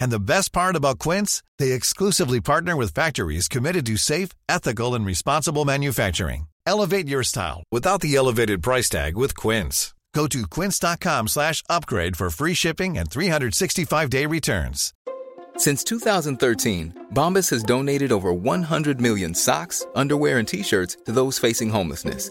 Speaker 13: And the best part about Quince, they exclusively partner with factories committed to safe, ethical, and responsible manufacturing. Elevate your style without the elevated price tag with Quince. Go to quince.com slash upgrade for free shipping and 365-day returns.
Speaker 14: Since 2013, Bombas has donated over 100 million socks, underwear, and t-shirts to those facing homelessness.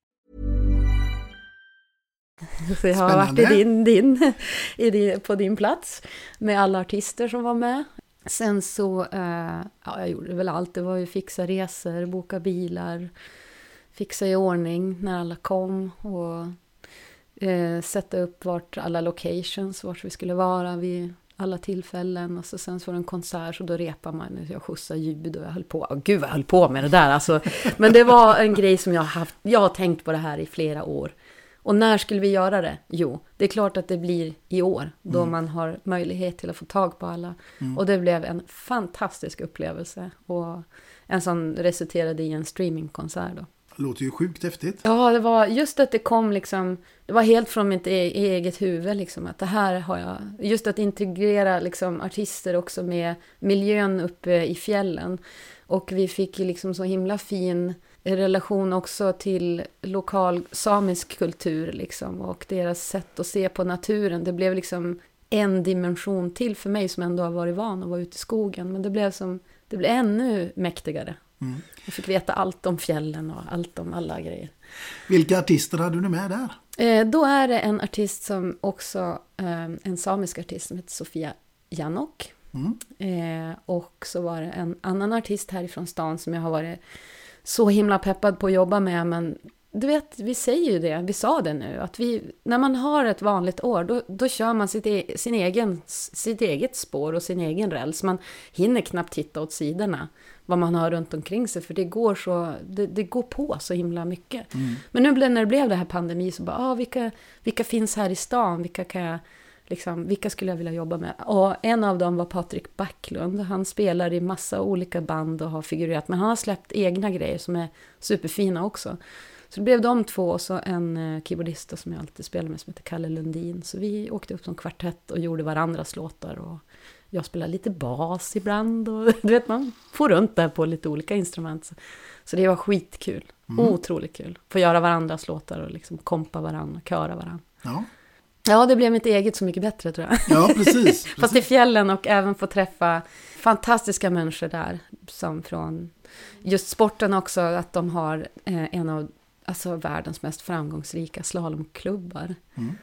Speaker 6: Så jag har varit i din, din, i din, på din plats med alla artister som var med. Sen så, eh, ja jag gjorde väl allt. Det var ju fixa resor, boka bilar, fixa i ordning när alla kom och eh, sätta upp vart alla locations, vart vi skulle vara vid alla tillfällen. Och så sen så var det en konsert så då repar man. Jag skjutsade ljud och jag höll på. Oh, gud vad jag höll på med det där alltså. Men det var en grej som jag har haft. Jag har tänkt på det här i flera år. Och när skulle vi göra det? Jo, det är klart att det blir i år. Då
Speaker 5: Mm.
Speaker 6: man har möjlighet till att få tag på alla.
Speaker 5: Mm.
Speaker 6: Och det blev en fantastisk upplevelse. Och en som resulterade i en streamingkonsert då.
Speaker 5: Låter ju sjukt häftigt.
Speaker 6: Ja, det var just att det kom liksom, det var helt från mitt e- eget huvud liksom, att det här har jag, just att integrera liksom artister också med miljön uppe i fjällen. Och vi fick ju liksom så himla fin relation också till lokal samisk kultur liksom och deras sätt att se på naturen. Det blev liksom en dimension till för mig som ändå har varit van att vara ute i skogen. Men det blev som, det blev ännu mäktigare.
Speaker 5: Mm.
Speaker 6: Jag fick veta allt om fjällen och allt om alla grejer.
Speaker 5: Vilka artister hade du med där?
Speaker 6: Eh, då är det en artist som också, eh, en samisk artist som heter Sofia Janok.
Speaker 5: Mm.
Speaker 6: Eh, och så var det en annan artist härifrån stan som jag har varit så himla peppad på att jobba med. Men du vet, vi säger ju det, vi sa det nu, att vi, när man har ett vanligt år, då, då kör man sitt, e- sin egen, sitt eget spår och sin egen räls. Man hinner knappt titta åt sidorna, vad man har runt omkring sig, för det går, så, det, det går på så himla mycket.
Speaker 5: Mm.
Speaker 6: Men nu när det blev det här pandemi så bara, ah, vilka, vilka finns här i stan? Vilka, kan jag, liksom, vilka skulle jag vilja jobba med? Och en av dem var Patrik Backlund. Han spelar i massa olika band och har figurerat, men han har släppt egna grejer som är superfina också. Så det blev de två och så en eh, keyboardist som jag alltid spelar med som heter Kalle Lundin. Så vi åkte upp som kvartett och gjorde varandras låtar. Och jag spelar lite bas ibland och du vet man får runt där på lite olika instrument. Så, så det var skitkul.
Speaker 5: Mm.
Speaker 6: Otroligt kul. Få göra varandras låtar och liksom kompa varandra, köra varandra.
Speaker 5: Ja.
Speaker 6: Ja, det blev mitt eget så mycket bättre tror jag.
Speaker 5: Ja, precis,
Speaker 6: Fast i fjällen och även få träffa fantastiska människor där. Som från just sporten också, att de har eh, en av alltså, världens mest framgångsrika slalomklubbar.
Speaker 5: Mm.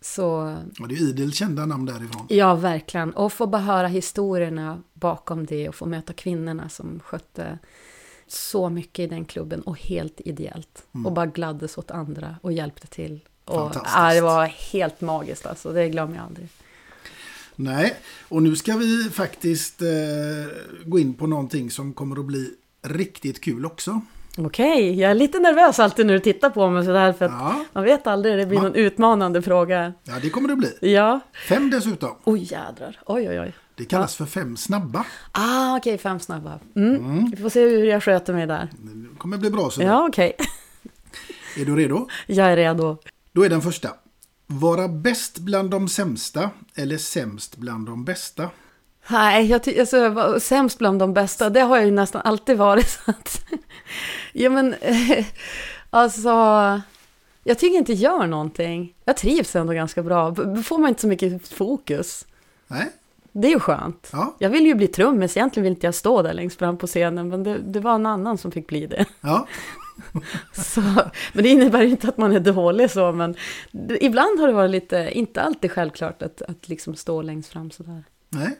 Speaker 6: Så
Speaker 5: Och det är idel kända namn därifrån.
Speaker 6: ja, verkligen. Och få bara höra historierna bakom det och få möta kvinnorna som skötte så mycket i den klubben och helt ideellt.
Speaker 5: Mm.
Speaker 6: Och bara gladdes åt andra och hjälpte till. Och, ja, det var helt magiskt alltså, det glömmer jag aldrig.
Speaker 5: Nej, och nu ska vi faktiskt eh, gå in på någonting som kommer att bli riktigt kul också.
Speaker 6: Okej, jag är lite nervös alltid när du tittar på mig sådär för att
Speaker 5: Ja.
Speaker 6: man vet aldrig, det blir
Speaker 5: Va?
Speaker 6: någon utmanande fråga.
Speaker 5: Ja, det kommer det bli.
Speaker 6: Ja.
Speaker 5: Fem dessutom.
Speaker 6: Oj jädrar, oj oj oj.
Speaker 5: Det kallas för fem snabba.
Speaker 6: Ah, okej, fem snabba. Mm. Vi får se hur jag sköter mig där.
Speaker 5: Det kommer bli bra. Så
Speaker 6: Ja, okej.
Speaker 5: Är du redo?
Speaker 6: Jag är redo.
Speaker 5: Då är den första. Vara bäst bland de sämsta eller sämst bland de bästa?
Speaker 6: Nej, jag ty- alltså, jag sämst bland de bästa, det har jag ju nästan alltid varit. Så att, ja, men alltså, jag tycker inte gör någonting. Jag trivs ändå ganska bra. B- får man inte så mycket fokus.
Speaker 5: Nej.
Speaker 6: Det är ju skönt.
Speaker 5: Ja.
Speaker 6: Jag vill ju bli trummis, egentligen vill inte jag stå där längst fram på scenen, men det, det var en annan som fick bli det.
Speaker 5: Ja.
Speaker 6: Så, men det innebär inte att man är dålig så, men ibland har det varit lite, inte alltid självklart att, att liksom stå längst fram sådär.
Speaker 5: Nej.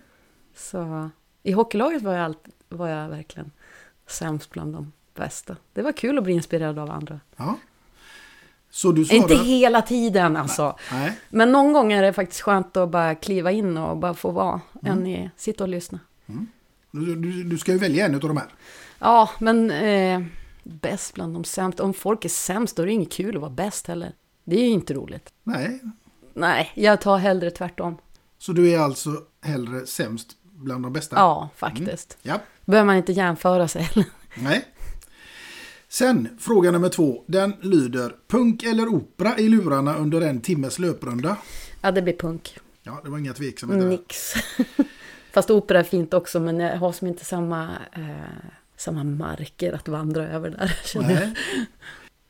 Speaker 6: Så i hockeylaget var jag, allt, var jag verkligen sämst bland de bästa. Det var kul att bli inspirerad av andra.
Speaker 5: Ja. Så du svarar...
Speaker 6: Inte hela tiden alltså.
Speaker 5: Nej.
Speaker 6: Men någon gång är det faktiskt skönt att bara kliva in och bara få vara.
Speaker 5: Mm.
Speaker 6: Än i, sitta och lyssna.
Speaker 5: Du, du, du ska ju välja en av de här.
Speaker 6: Ja, men eh, bäst bland de sämsta. Om folk är sämst då är det inget kul att vara bäst heller. Det är ju inte roligt.
Speaker 5: Nej.
Speaker 6: Nej, jag tar hellre tvärtom.
Speaker 5: Så du är alltså hellre sämst bland de bästa?
Speaker 6: Ja, faktiskt.
Speaker 5: Ja.
Speaker 6: Behöver man inte jämföra sig heller.
Speaker 5: Nej. Sen, fråga nummer två. Den lyder, punk eller opera i lurarna under en timmes löprunda?
Speaker 6: Ja, det blir punk.
Speaker 5: Ja, det var inga tveksamheter.
Speaker 6: Nix. Fast opera är fint också, men jag har som inte samma, eh, samma marker att vandra över där.
Speaker 5: Nej.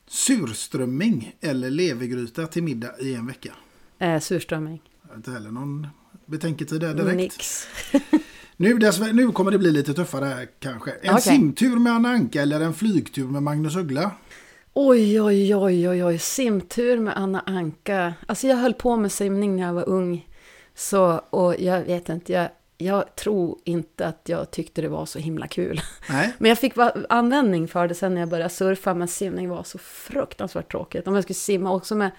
Speaker 5: Surströmming eller levergryta till middag i en vecka?
Speaker 6: Eh, surströmming.
Speaker 5: Inte heller någon betänketid där direkt.
Speaker 6: Nix.
Speaker 5: Nu, nu kommer det bli lite tuffare här kanske. En
Speaker 6: Okej.
Speaker 5: simtur med Anna Anka eller en flygtur med Magnus Uggla?
Speaker 6: Oj, oj, oj, oj, oj, simtur med Anna Anka. Alltså jag höll på med simning när jag var ung. Så, och jag vet inte, jag, jag tror inte att jag tyckte det var så himla kul.
Speaker 5: Nej.
Speaker 6: Men jag fick användning för det sen när jag började surfa, men simning var så fruktansvärt tråkigt. Om jag skulle simma också med...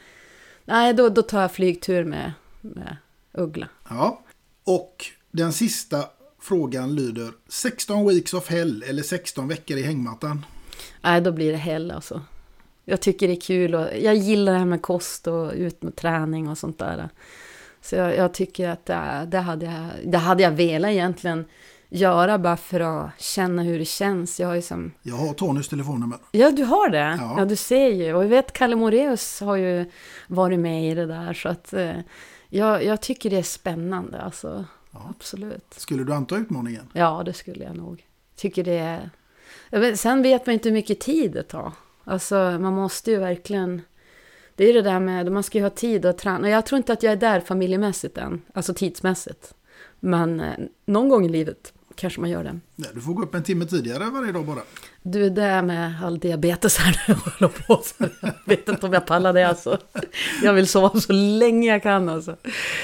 Speaker 6: Nej, då, då tar jag flygtur med, med Uggla.
Speaker 5: Ja. Och den sista frågan lyder 16 weeks of hell eller 16 veckor i hängmattan?
Speaker 6: Nej, då blir det hell alltså. Jag tycker det är kul och jag gillar det här med kost och ut med träning och sånt där. Så jag, jag tycker att det, det, hade jag, det hade jag velat egentligen göra bara för att känna hur det känns. Jag har ju som...
Speaker 5: Jag har Tonys telefonnummer.
Speaker 6: Ja, du har det?
Speaker 5: Ja.
Speaker 6: Ja, du ser ju. Och jag vet Kalle Moreus har ju varit med i det där. Så att eh, jag, jag tycker det är spännande alltså. Absolut.
Speaker 5: Skulle du anta utmaningen?
Speaker 6: Ja, det skulle jag nog. Tycker det är... Vet- Sen vet man inte hur mycket tid det tar. Alltså, man måste ju verkligen... Det är det där med, man ska ju ha tid att träna. Jag tror inte att jag är där familjemässigt än, alltså tidsmässigt. Men eh, någon gång i livet kanske man gör det.
Speaker 5: Nej, du får gå upp en timme tidigare varje dag bara.
Speaker 6: Du, är med all diabetes här nu och håller på. Så jag vet inte om jag pallar det alltså. Jag vill sova så länge jag kan alltså.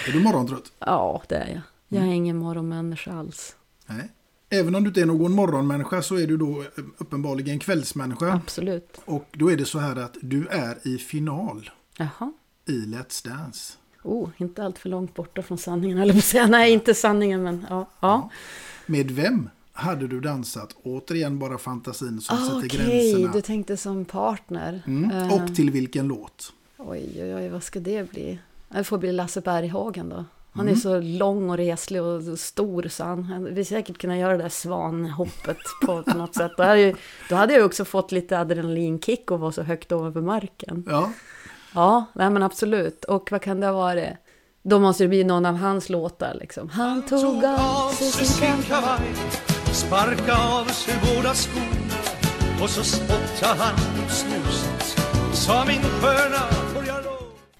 Speaker 5: Är du morgontrött?
Speaker 6: Ja, det är jag. Jag är ingen morgonmänniska alls.
Speaker 5: Nej. Även om du inte är någon morgonmänniska så är du då uppenbarligen kvällsmänniska.
Speaker 6: Absolut.
Speaker 5: Och då är det så här att du är i final
Speaker 6: Jaha.
Speaker 5: i Let's Dance.
Speaker 6: Oh, inte allt för långt borta från sanningen, eller på säga. Nej, inte sanningen, men ja. ja.
Speaker 5: Med vem hade du dansat? Återigen bara fantasin som
Speaker 6: Ah,
Speaker 5: sätter
Speaker 6: Okej,
Speaker 5: gränserna.
Speaker 6: du tänkte som partner.
Speaker 5: Mm.
Speaker 6: Eh,
Speaker 5: Och till vilken låt?
Speaker 6: Oj, oj, oj, vad ska det bli? Det får bli Lasse Berghagen då. Han är
Speaker 5: Mm.
Speaker 6: så lång och reslig och stor så han han vill säkert kunna göra det där svanhoppet på, på något sätt. Då hade, ju, då hade jag också fått lite adrenalinkick och vara så högt över marken.
Speaker 5: Ja.
Speaker 6: Ja, nej men absolut. Och vad kan det vara? Då måste det bli någon av hans låtar liksom. Han tog av sig sin kavaj.
Speaker 8: Sparka av sig båda skorna och så spottade han ut snuset. Sa min sköna?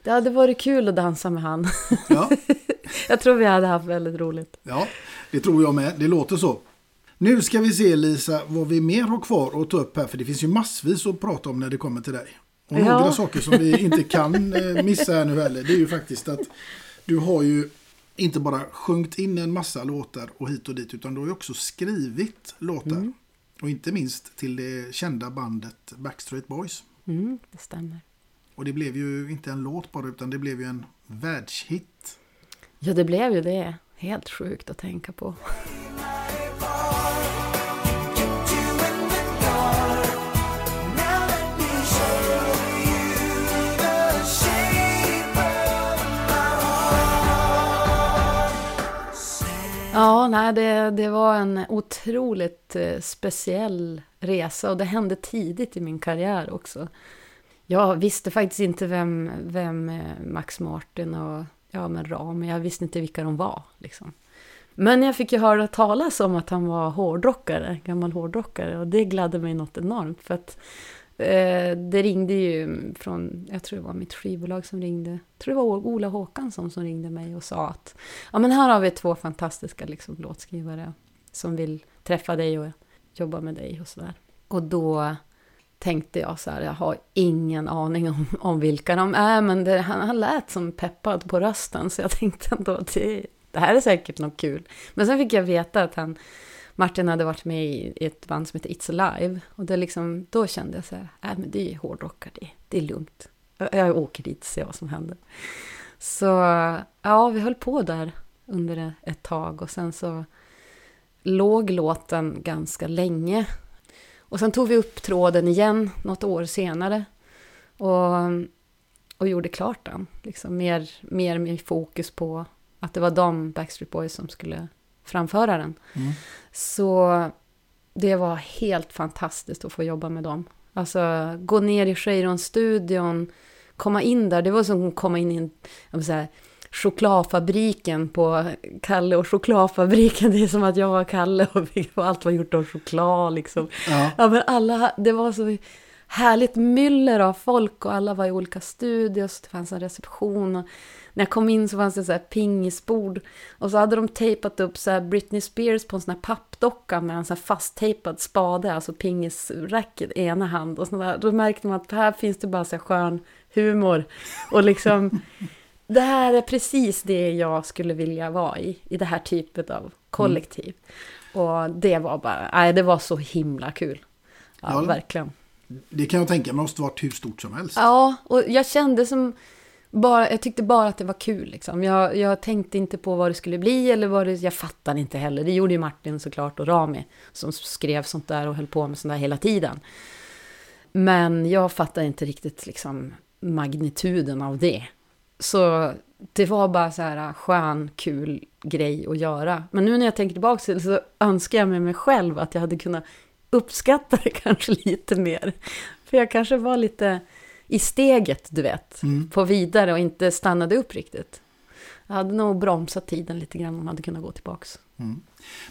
Speaker 6: Det hade varit kul att dansa med han.
Speaker 5: Ja.
Speaker 6: jag tror vi hade haft väldigt roligt.
Speaker 5: Ja, det tror jag med. Det låter så. Nu ska vi se Lisa vad vi mer har kvar att ta upp här. För det finns ju massvis att prata om när det kommer till dig. Och
Speaker 6: Ja.
Speaker 5: några saker som vi inte kan eh, missa här nu heller. Det är ju faktiskt att du har ju inte bara sjungit in en massa låtar och hit och dit. Utan du har ju också skrivit låtar.
Speaker 6: Mm.
Speaker 5: Och inte minst till det kända bandet Backstreet Boys.
Speaker 6: Mm, det stämmer.
Speaker 5: Och det blev ju inte en låt bara utan det blev ju en världshit.
Speaker 6: Ja, det blev ju det. Helt sjukt att tänka på. Ja, nej, det, det var en otroligt eh, speciell resa och det hände tidigt i min karriär också. Jag visste faktiskt inte vem, vem eh, Max Martin och ja, men Ram, jag visste inte vilka de var. Liksom. Men jag fick ju höra talas om att han var hårdrockare, gammal hårdrockare och det gladde mig något enormt för att eh, det ringde ju från, jag tror det var mitt skivbolag som ringde, jag tror det var Ola Håkansson som ringde mig och sa att ja men här har vi två fantastiska liksom, låtskrivare som vill träffa dig och jobba med dig och sådär. Och då tänkte jag så här, jag har ingen aning om, om vilka de är, men det, han, han lät som peppad på rösten, så jag tänkte ändå att det, det här är säkert något kul. Men sen fick jag veta att han, Martin hade varit med i ett band som heter It's Alive, och det liksom, då kände jag så här, äh, men det är hårdrockar det, det är lugnt. Jag, jag åker dit och ser vad som händer. Så ja, vi höll på där under ett tag och sen så låg låten ganska länge. Och sen tog vi upp tråden igen något år senare och, och gjorde klart den. Liksom mer, mer med fokus på att det var de, Backstreet Boys, som skulle framföra den.
Speaker 5: Mm.
Speaker 6: Så det var helt fantastiskt att få jobba med dem. Alltså gå ner i Cheiron-studion, komma in där, det var som att komma in i en, vill säga, chokladfabriken på Kalle och chokladfabriken. Det är som att jag var Kalle och allt var gjort av choklad liksom.
Speaker 5: Ja.
Speaker 6: Ja men alla, det var så härligt myller av folk och alla var i olika studios. Det fanns en reception. Och när jag kom in så fanns det så här pingisbord. Och så hade de tejpat upp så Britney Spears på en sån här pappdocka med en sån här fasttejpad spade, alltså pingisracket i ena hand. Och sådär. Då märkte man att här finns det bara så här skön humor. Och liksom, det här är precis det jag skulle vilja vara i, i det här typet av kollektiv. Och det var bara, nej det var så himla kul. Ja,
Speaker 5: Ja.
Speaker 6: verkligen.
Speaker 5: Det kan jag tänka mig måste varit hur stort som helst.
Speaker 6: Ja, och jag kände som bara, jag tyckte bara att det var kul liksom. Jag, jag tänkte inte på vad det skulle bli eller vad det, jag fattade inte heller. Det gjorde ju Martin såklart och Rami som skrev sånt där och höll på med sånt där hela tiden. Men jag fattade inte riktigt liksom magnituden av det. Så det var bara så här skön, kul grej att göra. Men nu när jag tänker tillbaka till det så önskar jag med mig själv att jag hade kunnat uppskatta det kanske lite mer. För jag kanske var lite i steget, du vet, på vidare och inte stannade upp riktigt. Jag hade nog bromsat tiden lite grann om jag hade kunnat gå tillbaks.
Speaker 5: Mm.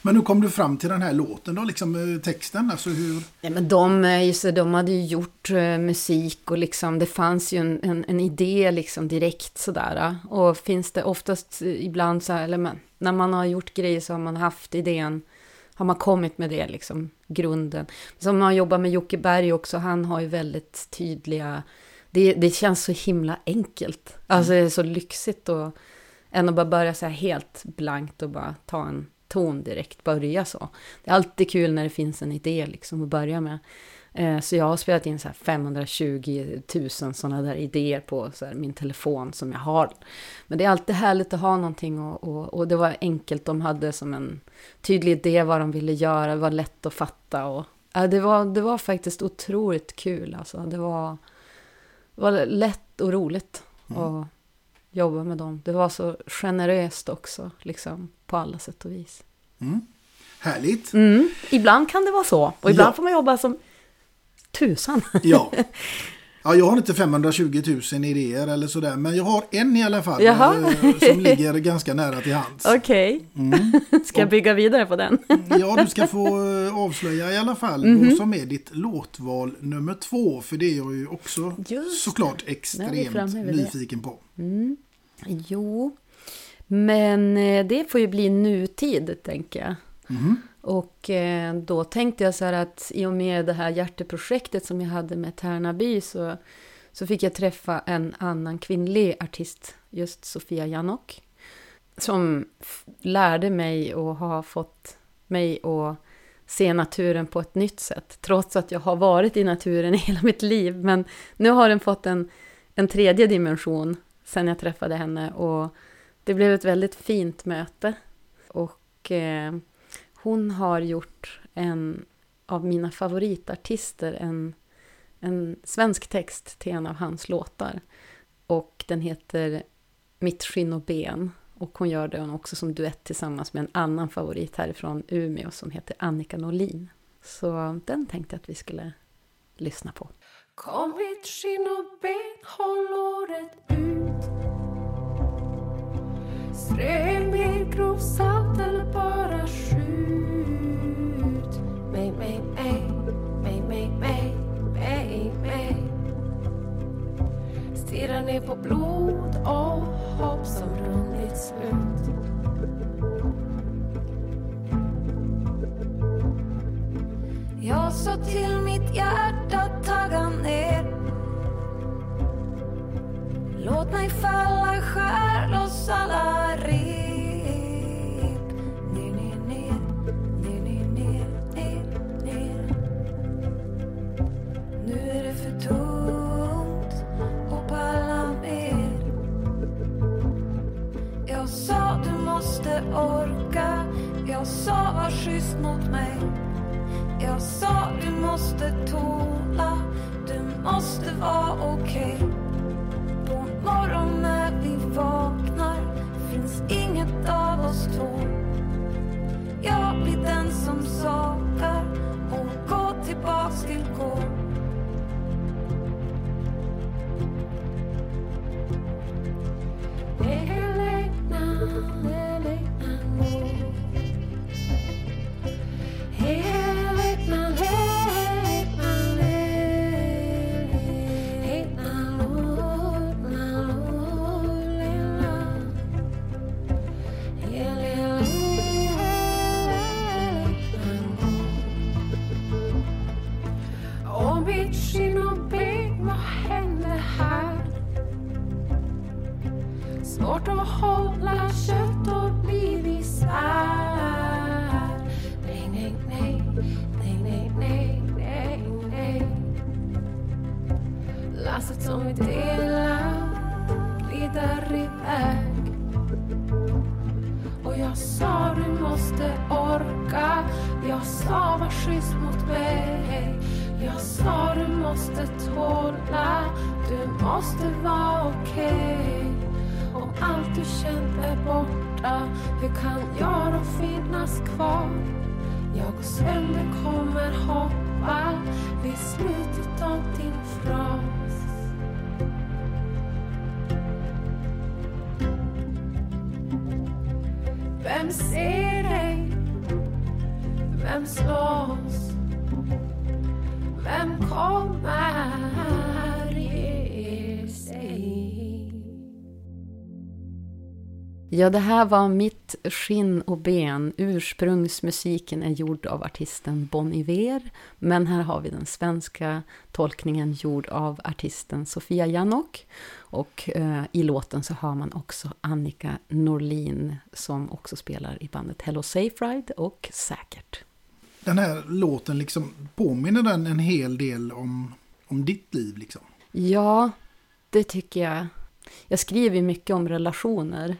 Speaker 5: Men hur kom du fram till den här låten då, liksom eh, texten? Alltså hur...
Speaker 6: Nej, men de, så, de hade ju gjort eh, musik och liksom, det fanns ju en, en, en idé liksom direkt sådär. Och finns det oftast eh, ibland så här, eller men, när man har gjort grejer så har man haft idén, har man kommit med det liksom, grunden. Som man jobbar med Jocke Berg också, han har ju väldigt tydliga, det, det känns så himla enkelt. Alltså det är så lyxigt och än att bara börja så här helt blankt och bara ta en ton direkt, börja så. Det är alltid kul när det finns en idé liksom att börja med. Eh, Så jag har spelat in så här 520 000 sådana där idéer på så min telefon som jag har. Men det är alltid härligt att ha någonting och, och, och det var enkelt. De hade som en tydlig idé vad de ville göra, det var lätt att fatta. Och, ja, det, var, det var faktiskt otroligt kul. Alltså. Det, var, det var lätt och roligt att jobba med dem. Det var så generöst också, liksom, på alla sätt och vis.
Speaker 5: Mm. Härligt.
Speaker 6: Mm. Ibland kan det vara så. Och ibland
Speaker 5: Ja.
Speaker 6: får man jobba som tusan.
Speaker 5: Ja. Ja, jag har inte 520 000 idéer eller sådär, men jag har en i alla fall
Speaker 6: Jaha.
Speaker 5: eh, som ligger ganska nära till hands.
Speaker 6: Okej.
Speaker 5: Mm.
Speaker 6: Ska jag bygga vidare på den?
Speaker 5: Ja, du ska få eh, avslöja i alla fall
Speaker 6: Mhm.
Speaker 5: vad som är ditt låtval nummer två, för det är jag ju också
Speaker 6: Just
Speaker 5: såklart extremt nyfiken på.
Speaker 6: Mm. Jo, men eh, det får ju bli nutid, tänker jag.
Speaker 5: Mhm.
Speaker 6: Och eh, då tänkte jag så här att i och med det här hjärteprojektet som jag hade med Tärnaby så, så fick jag träffa en annan kvinnlig artist, just Sofia Janok, som lärde mig och har fått mig att se naturen på ett nytt sätt, trots att jag har varit i naturen i hela mitt liv. Men nu har den fått en, en tredje dimension sen jag träffade henne och det blev ett väldigt fint möte. Och eh, hon har gjort en av mina favoritartister, en, en svensk text till en av hans låtar. Och den heter Mitt skinn och ben. Och hon gör den också som duett tillsammans med en annan favorit härifrån Umeå som heter Annika Norlin. Så den tänkte jag att vi skulle lyssna på.
Speaker 7: Kom mitt skinn och ben, håll året ut. Strö mer grovsalt eller bara skjut. Mig, mig, mig, mig, mig, mig, mig, mig. Stirra ner på blod och hopp som runnit slut. Jag sa till mitt hjärta tagga ner. Låt mig falla, skär loss alla rep. Ner, ner, ner, ner, ner, ner, ner, ner. Nu är det för tungt att palla mer. Jag sa du måste orka. Jag sa var schysst mot mig jag sa du måste tåla, du måste vara okej. På morgon när vi vaknar finns inget av oss två. Jag blir den som saknar och går tillbaks till gård.
Speaker 6: Ja, det här var Mitt skinn och ben. Ursprungsmusiken är gjord av artisten Bon Iver, men här har vi den svenska tolkningen gjord av artisten Sofia Jannok. Och eh, i låten så har man också Annika Norlin som också spelar i bandet Hello Safe Ride och Säkert.
Speaker 5: Den här låten liksom påminner den en hel del om, om ditt liv liksom.
Speaker 6: Ja, det tycker jag. Jag skriver mycket om relationer.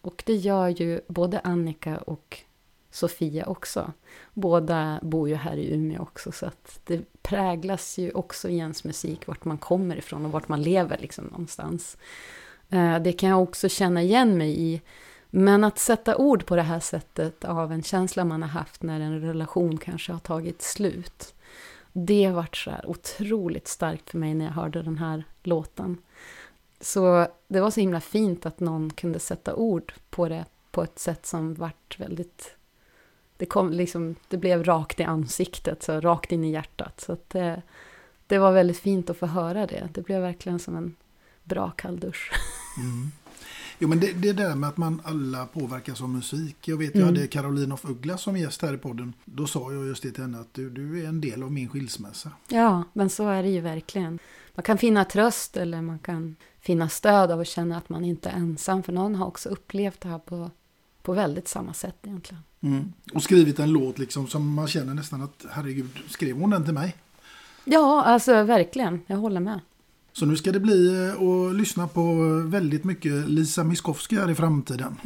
Speaker 6: Och det gör ju både Annika och Sofia också. Båda bor ju här i Umeå också, så att det präglas ju också i ens musik, vart man kommer ifrån och vart man lever liksom någonstans. Eh, det kan jag också känna igen mig i. Men att sätta ord på det här sättet av en känsla man har haft när en relation kanske har tagit slut. Det vart så här otroligt starkt för mig när jag hörde den här låten. Så det var så himla fint att någon kunde sätta ord på det på ett sätt som vart väldigt... Det, kom liksom, det blev rakt i ansiktet, så rakt in i hjärtat. Så att det, det var väldigt fint att få höra det. Det blev verkligen som en bra kalldusch.
Speaker 5: Mm. Jo men det, det där med att man alla påverkas av musik. Jag vet jag
Speaker 6: Mm.
Speaker 5: hade Caroline of Uggla som gäst här i podden. Då sa jag just det till henne att du, du är en del av min skilsmässa.
Speaker 6: Ja, men så är det ju verkligen. Man kan finna tröst eller man kan finna stöd av att känna att man inte är ensam. För någon har också upplevt det här på, på väldigt samma sätt egentligen.
Speaker 5: Mm. Och skrivit en låt liksom som man känner nästan att herregud, skrev hon den till mig?
Speaker 6: Ja, alltså verkligen. Jag håller med.
Speaker 5: Så nu ska det bli eh, att lyssna på väldigt mycket Lisa Miskovsky här i framtiden.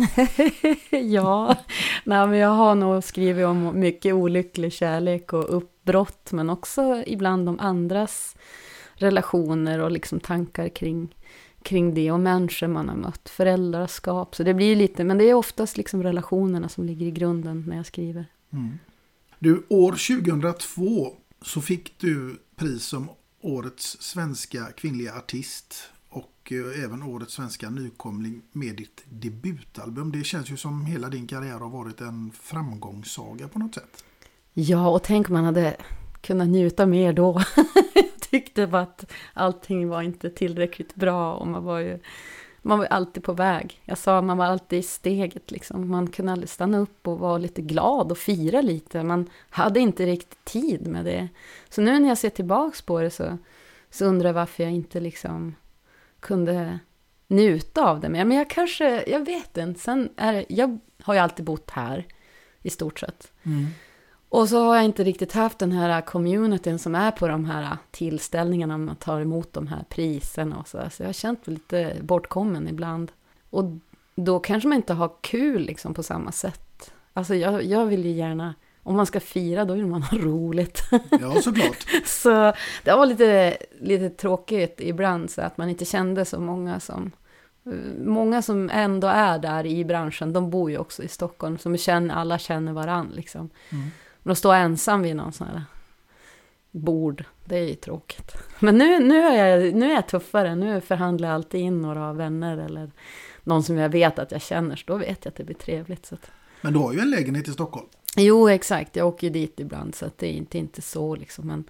Speaker 6: ja, nej, men jag har nog skrivit om mycket olycklig kärlek och uppbrott, men också ibland om andras relationer och liksom tankar kring, kring det och människor man har mött, föräldraskap. Så det blir lite, men det är oftast liksom relationerna som ligger i grunden när jag skriver.
Speaker 5: Mm. Du, år 2002 så fick du pris som årets svenska kvinnliga artist och eh, även årets svenska nykomling med ditt debutalbum. Det känns ju som hela din karriär har varit en framgångssaga på något sätt.
Speaker 6: Ja, och tänk om man hade kunnat njuta mer då. jag tyckte bara att allting var inte tillräckligt bra och man var ju man var ju alltid på väg. Jag sa man var alltid i steget liksom. Man kunde aldrig stanna upp och vara lite glad och fira lite. Man hade inte riktigt tid med det. Så nu när jag ser tillbaks på det så, så undrar jag varför jag inte liksom kunde njuta av det. Men jag kanske, jag vet inte. Sen är det, jag har ju alltid bott här i stort sett.
Speaker 5: Mm.
Speaker 6: Och så har jag inte riktigt haft den här communityn som är på de här tillställningarna man tar emot de här priserna och så. där. Så jag har känt mig lite bortkommen ibland. Och då kanske man inte har kul liksom på samma sätt. Alltså jag, jag vill ju gärna, om man ska fira då vill man ha roligt.
Speaker 5: Ja, såklart.
Speaker 6: så det var lite, lite tråkigt ibland så att man inte kände så många som Många som ändå är där i branschen, de bor ju också i Stockholm, som känner, alla känner varann liksom.
Speaker 5: Mm.
Speaker 6: Men att stå ensam vid någon sån här bord, det är ju tråkigt. Men nu, nu, är jag, nu är jag tuffare, nu förhandlar jag alltid in några vänner eller någon som jag vet att jag känner, så då vet jag att det blir trevligt. Så att...
Speaker 5: Men du har ju en lägenhet i Stockholm.
Speaker 6: Jo, exakt, jag åker ju dit ibland, så att det är inte, inte så liksom. Men,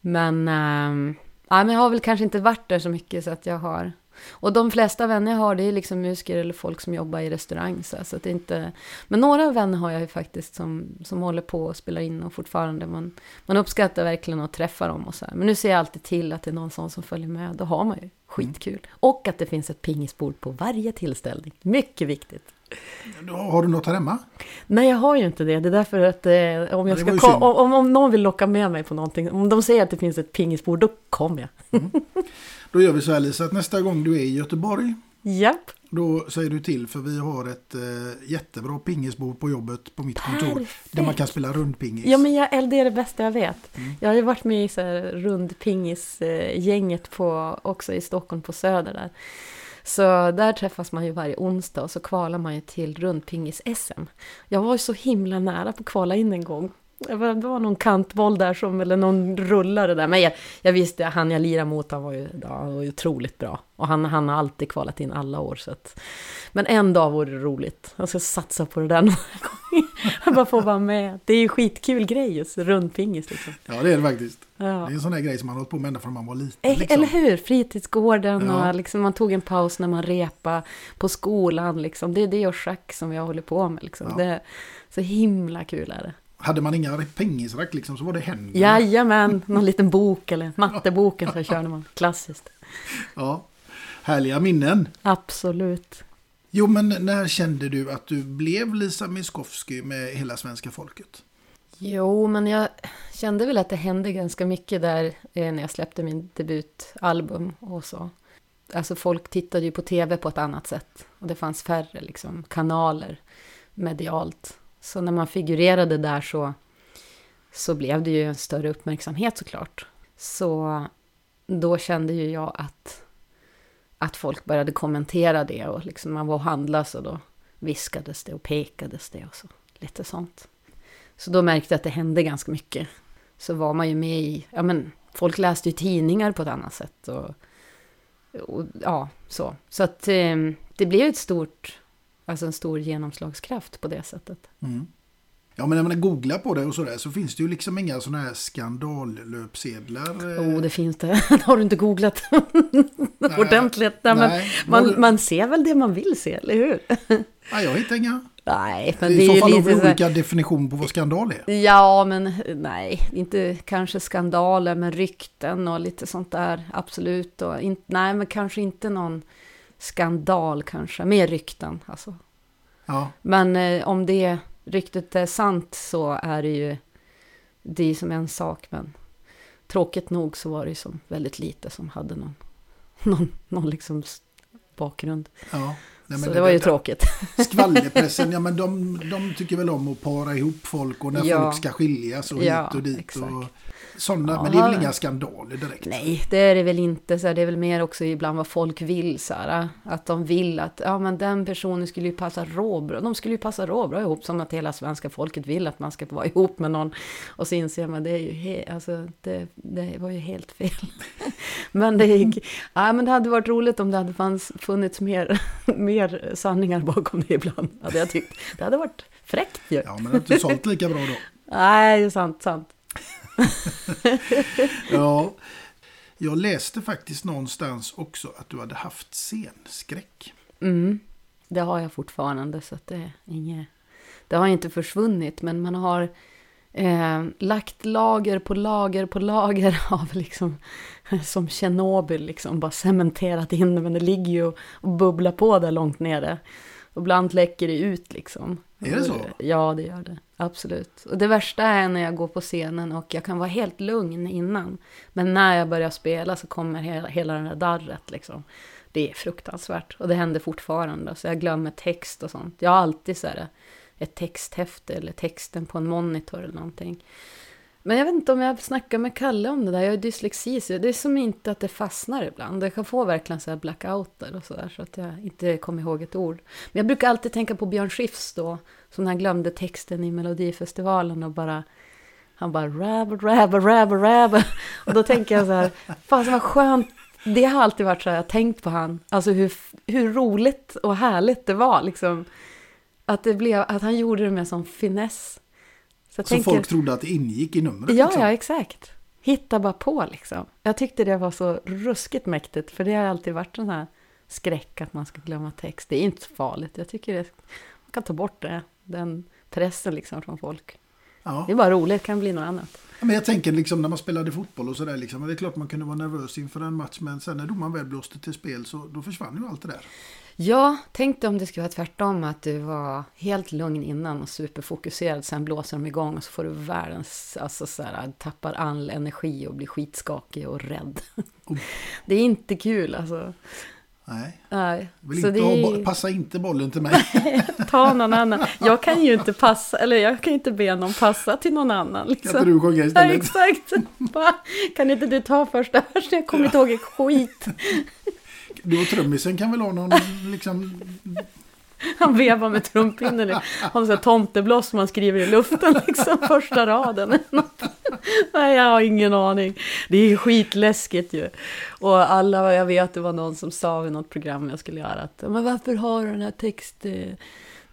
Speaker 6: men, ähm, ja, men jag har väl kanske inte varit där så mycket så att jag har och de flesta vänner jag har, det är liksom musiker eller folk som jobbar i restaurang. Så, så att det inte... Men några vänner har jag ju faktiskt som, som håller på och spelar in och fortfarande. Man, man uppskattar verkligen att träffa dem och så här. Men nu ser jag alltid till att det är någon sån som följer med. Då har man ju skitkul. Och att det finns ett pingisbord på varje tillställning. Mycket viktigt.
Speaker 5: Har du något här hemma?
Speaker 6: Nej, jag har ju inte det. Det är därför att eh, om, jag ska om, om, någon vill locka med mig på någonting, om de säger att det finns ett pingisbord, då kommer jag.
Speaker 5: Då gör vi så här Lisa, att nästa gång du är i Göteborg,
Speaker 6: Japp.
Speaker 5: då säger du till för vi har ett eh, jättebra pingisbord på jobbet på mitt kontor.
Speaker 6: Perfekt.
Speaker 5: Där man kan spela rundpingis.
Speaker 6: Ja, men jag, det är det bästa jag vet.
Speaker 5: Mm.
Speaker 6: Jag har ju varit med i så här rundpingis-gänget på, också i Stockholm på Söder där. Så där träffas man ju varje onsdag och så kvalar man ju till rundpingis-SM. Jag var ju så himla nära på att kvala in en gång. Det var, någon kantboll där som, eller någon rullare där. Men jag, jag visste, han jag lirade mot, han var ju, ja, han var ju otroligt bra. Och han, han har alltid kvalat in alla år. Så att, men en dag vore det roligt. Jag ska satsa på det där några gånger. Jag bara får vara med. Det är ju skitkul grej just, rundpingis liksom.
Speaker 5: Ja, det är det faktiskt.
Speaker 6: Ja.
Speaker 5: Det är en sån där grej som man har hållit på med ända från man var liten.
Speaker 6: Eh,
Speaker 5: liksom.
Speaker 6: Eller hur? Fritidsgården
Speaker 5: Ja.
Speaker 6: och liksom, man tog en paus när man repa på skolan. Liksom. Det är det och schack som jag håller på med. Liksom.
Speaker 5: Ja.
Speaker 6: Det så himla kul är det.
Speaker 5: Hade man inga pingisrack liksom så var det händerna.
Speaker 6: Jajamän, någon liten bok eller matteboken så körde man. Klassiskt.
Speaker 5: Ja, härliga minnen.
Speaker 6: Absolut.
Speaker 5: Jo, men när kände du att du blev Lisa Miskovsky med hela svenska folket?
Speaker 6: Jo, men jag kände väl att det hände ganska mycket där eh, när jag släppte min debutalbum och så. Alltså folk tittade ju på tv på ett annat sätt och det fanns färre liksom, kanaler medialt. Så när man figurerade där så, så blev det ju en större uppmärksamhet såklart. Så då kände ju jag att, att folk började kommentera det och liksom man var och handlade så då viskades det och pekades det och så. Lite sånt. Så då märkte jag att det hände ganska mycket. Så var man ju med i, ja men folk läste ju tidningar på ett annat sätt och, och ja, så. Så att eh, det blev ett stort, alltså en stor genomslagskraft på det sättet.
Speaker 5: Mm. Ja, men när man googlar på det och sådär så finns det ju liksom inga sådana här skandallöpsedlar. eh,
Speaker 6: Oh, det finns det. har du inte googlat ordentligt? Nej,
Speaker 5: nej.
Speaker 6: man,
Speaker 5: Var-
Speaker 6: man ser väl det man vill se, eller hur?
Speaker 5: Ja, jag hittar inga.
Speaker 6: Nej, men
Speaker 5: I
Speaker 6: det är
Speaker 5: så fall har vi olika definition på vad skandal är.
Speaker 6: Ja, men nej, inte kanske skandaler, men rykten och lite sånt där, absolut. Och in, nej, men kanske inte någon skandal kanske, mer rykten alltså.
Speaker 5: Ja,
Speaker 6: Men eh, om det ryktet är sant så är det ju, det är som en sak, men tråkigt nog så var det ju som väldigt lite som hade någon, någon, någon liksom bakgrund.
Speaker 5: ja. Nej,
Speaker 6: så det, var ju tråkigt.
Speaker 5: Skvallerpressen, ja men de, de tycker väl om att para ihop folk och när
Speaker 6: Ja.
Speaker 5: folk ska skiljas och
Speaker 6: Ja,
Speaker 5: hit och dit.
Speaker 6: exakt.
Speaker 5: Och sådana,
Speaker 6: Ja.
Speaker 5: men det är väl inga skandaler direkt.
Speaker 6: Nej, det är det väl inte. Så det är väl mer också ibland vad folk vill. Så att de vill att ja, men den personen skulle ju passa råbra. De skulle ju passa råbra ihop. Som att hela svenska folket vill att man ska vara ihop med någon. Och så inser man det är ju he- alltså, det, det var ju helt fel. men, det, gick- ja, men det hade varit roligt om det hade fanns, funnits mer, mer sanningar bakom det ibland. Hade jag tyckt. Det hade varit fräckt ju.
Speaker 5: Ja, men det har inte sålt lika bra då.
Speaker 6: Nej, det är sant, sant.
Speaker 5: Ja, jag läste faktiskt någonstans också att du hade haft scenskräck.
Speaker 6: Mm, det har jag fortfarande så att det är inget... Det har inte försvunnit men man har eh, lagt lager på lager på lager av liksom som Tjernobyl liksom bara cementerat in det men det ligger ju och, och bubblar på där långt nere. Och ibland läcker det ut liksom.
Speaker 5: Är det så?
Speaker 6: Ja, det gör det. Absolut. Och det värsta är när jag går på scenen och jag kan vara helt lugn innan. Men när jag börjar spela så kommer hela, hela det där darret liksom. Det är fruktansvärt. Och det händer fortfarande. Så jag glömmer text och sånt. Jag har alltid så här ett texthäfte eller texten på en monitor eller någonting. Men jag vet inte om jag snackar med Kalle om det där. Jag har dyslexi, så det är som inte att det fastnar ibland. Jag kan få verkligen så här blackouter och sådär, så att jag inte kommer ihåg ett ord. Men jag brukar alltid tänka på Björn Skifs då, som när han glömde texten i Melodifestivalen och bara han bara rab, rab, rab, rab. Och då tänker jag så här, fan vad skönt. Det har alltid varit så här, jag har tänkt på han. Alltså hur, hur roligt och härligt det var liksom. Att, det blev, att han gjorde det med sån finess.
Speaker 5: Så,
Speaker 6: jag tänker-
Speaker 5: folk trodde att det ingick i numret.
Speaker 6: Ja,
Speaker 5: liksom.
Speaker 6: ja, exakt. Hitta bara på liksom. Jag tyckte det var så ruskigt mäktigt, för det har alltid varit en sån här skräck att man ska glömma text. Det är inte så farligt. Jag tycker det, man kan ta bort det, den pressen liksom från folk.
Speaker 5: Ja.
Speaker 6: Det är bara roligt, det kan bli något annat.
Speaker 5: Men jag tänker liksom när man spelade fotboll och sådär. Liksom, det är klart man kunde vara nervös inför en match. Men sen när domaren väl blåste till spel så då försvann ju allt det där.
Speaker 6: Ja, tänk dig om det skulle vara tvärtom, att du var helt lugn innan och superfokuserad, sen blåser de igång och så får du världens, alltså så här, tappar all energi och blir skitskakig och rädd. Oh. Det är inte kul alltså.
Speaker 5: Nej.
Speaker 6: Nej.
Speaker 5: Vill inte är... ha, passa inte bollen till mig.
Speaker 6: Ta någon annan. Jag kan ju inte passa, eller jag kan inte be någon passa till någon annan. Liksom.
Speaker 5: Kan inte du sjunga istället?
Speaker 6: Ja, exakt. kan inte du ta första versen? Jag kommer inte ihåg ett skit.
Speaker 5: Du och trummisen kan väl ha någon liksom...
Speaker 6: Han vevar med trumpinnen. Har en sån här tomtebloss som man skriver i luften, liksom första raden. Nej, jag har ingen aning. Det är skitläskigt ju. Och alla, jag vet, det var någon som sa i något program jag skulle göra att men varför har du den här texten?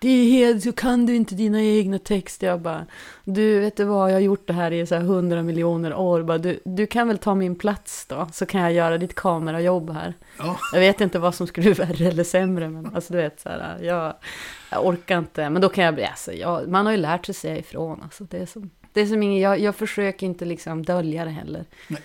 Speaker 6: Det är helt, så kan du inte dina egna texter. Jag bara, du vet du vad, jag har gjort det här i så här hundra miljoner år. Bara, du, du kan väl ta min plats då, så kan jag göra ditt kamerajobb här. Ja. Jag vet inte vad som skulle vara värre eller sämre, men alltså du vet så här, jag, jag orkar inte. Men då kan jag bli, alltså, jag, man har ju lärt sig säga ifrån. Alltså, det är som, det är som ingen, jag, jag försöker inte liksom dölja det heller. Nej.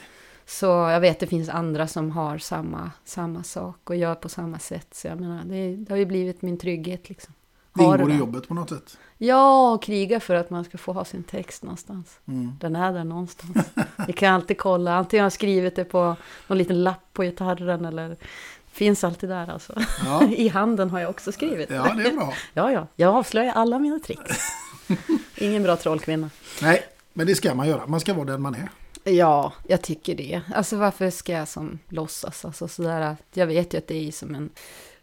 Speaker 6: Så jag vet det finns andra som har samma, samma sak och gör på samma sätt. Så jag menar, det, det har ju blivit min trygghet liksom.
Speaker 5: Det ingår i jobbet på något sätt.
Speaker 6: Ja, och kriga för att man ska få ha sin text någonstans. Mm. Den är där någonstans. Vi kan alltid kolla, antingen har jag skrivit det på någon liten lapp på gitarren eller finns alltid där alltså. Ja. I handen har jag också skrivit.
Speaker 5: Ja, det är bra.
Speaker 6: ja, ja. Jag avslöjar alla mina tricks. Ingen bra trollkvinna.
Speaker 5: Nej, men det ska man göra. Man ska vara den man är.
Speaker 6: Ja, jag tycker det. Alltså varför ska jag som låtsas? Alltså sådär, jag vet ju att det är som en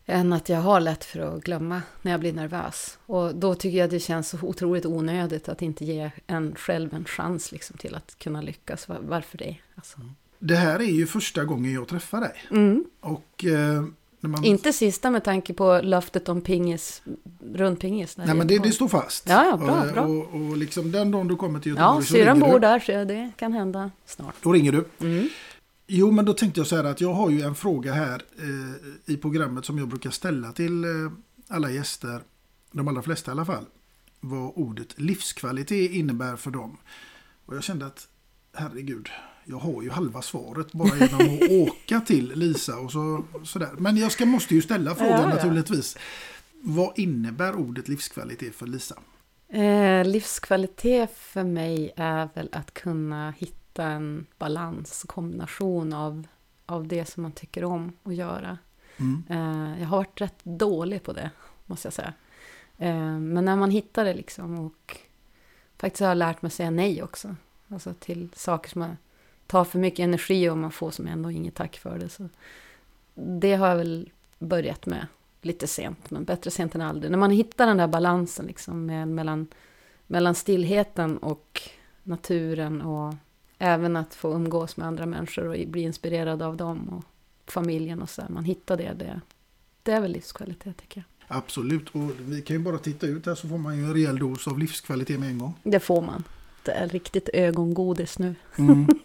Speaker 6: än att jag har lätt för att glömma när jag blir nervös. Och då tycker jag det känns så otroligt onödigt att inte ge en själv en chans liksom till att kunna lyckas. Varför det? Alltså.
Speaker 5: Det här är ju första gången jag träffar dig.
Speaker 6: Mm.
Speaker 5: Och, eh,
Speaker 6: man... Inte sista med tanke på löftet om pingis, rundpingis.
Speaker 5: Nej men det, det, står fast.
Speaker 6: Ja, ja bra, bra.
Speaker 5: Och, och liksom den dagen du kommer till Göteborg
Speaker 6: ja, så ringer du. Ja, syrran bor där så det kan hända snart.
Speaker 5: Då ringer du.
Speaker 6: Mm.
Speaker 5: Jo, men då tänkte jag så här att jag har ju en fråga här eh, i programmet som jag brukar ställa till eh, alla gäster, de allra flesta i alla fall, vad ordet livskvalitet innebär för dem. Och jag kände att herregud, jag har ju halva svaret bara genom att åka till Lisa och så, sådär. Men jag ska, måste ju ställa frågan ja, ja. naturligtvis. Vad innebär ordet livskvalitet för Lisa?
Speaker 6: Eh, livskvalitet för mig är väl att kunna hitta hitta en balans, kombination av, av det som man tycker om att göra. Mm. Eh, jag har varit rätt dålig på det, måste jag säga. Eh, men när man hittar det liksom och faktiskt har jag lärt mig att säga nej också. Alltså till saker som tar för mycket energi och man får som ändå inget tack för det. Så det har jag väl börjat med lite sent, men bättre sent än aldrig. När man hittar den där balansen liksom med, mellan, mellan stillheten och naturen och även att få umgås med andra människor och bli inspirerad av dem och familjen och så. Där. Man hittar det, det. Det är väl livskvalitet tycker jag.
Speaker 5: Absolut, och vi kan ju bara titta ut här så får man ju en rejäl dos av livskvalitet med en gång.
Speaker 6: Det får man. Det är riktigt ögongodis nu.
Speaker 5: Mm.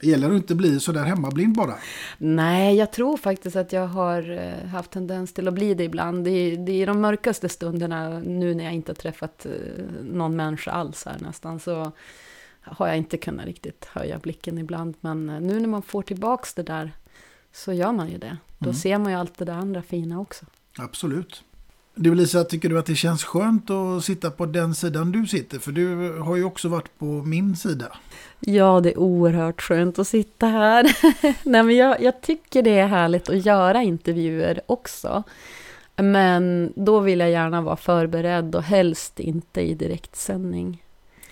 Speaker 5: Det gäller att inte bli så där hemmablind bara.
Speaker 6: Nej, jag tror faktiskt att jag har eh, haft tendens till att bli det ibland. Det är, det är de mörkaste stunderna nu när jag inte har träffat eh, någon människa alls här nästan. Så har jag inte kunnat riktigt höja blicken ibland. Men eh, nu när man får tillbaks det där så gör man ju det. Då mm. ser man ju allt det där andra fina också.
Speaker 5: Absolut. Du Lisa, tycker du att det känns skönt att sitta på den sidan du sitter? För du har ju också varit på min sida.
Speaker 6: Ja, det är oerhört skönt att sitta här. Nej, men jag, jag tycker det är härligt att göra intervjuer också. Men då vill jag gärna vara förberedd och helst inte i direktsändning.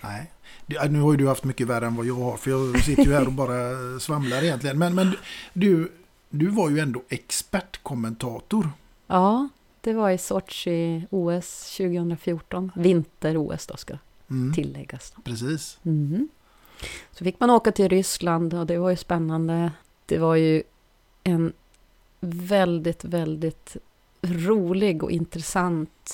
Speaker 5: Nej nu har ju du haft mycket värre än vad jag har, för jag sitter ju här och bara svamlar egentligen. Men, men du, du var ju ändå expertkommentator.
Speaker 6: Ja, det var i Sochi OS 2014. Vinter-OS då ska mm. tilläggas.
Speaker 5: Precis.
Speaker 6: Mm. Så fick man åka till Ryssland och det var ju spännande. Det var ju en väldigt, väldigt rolig och intressant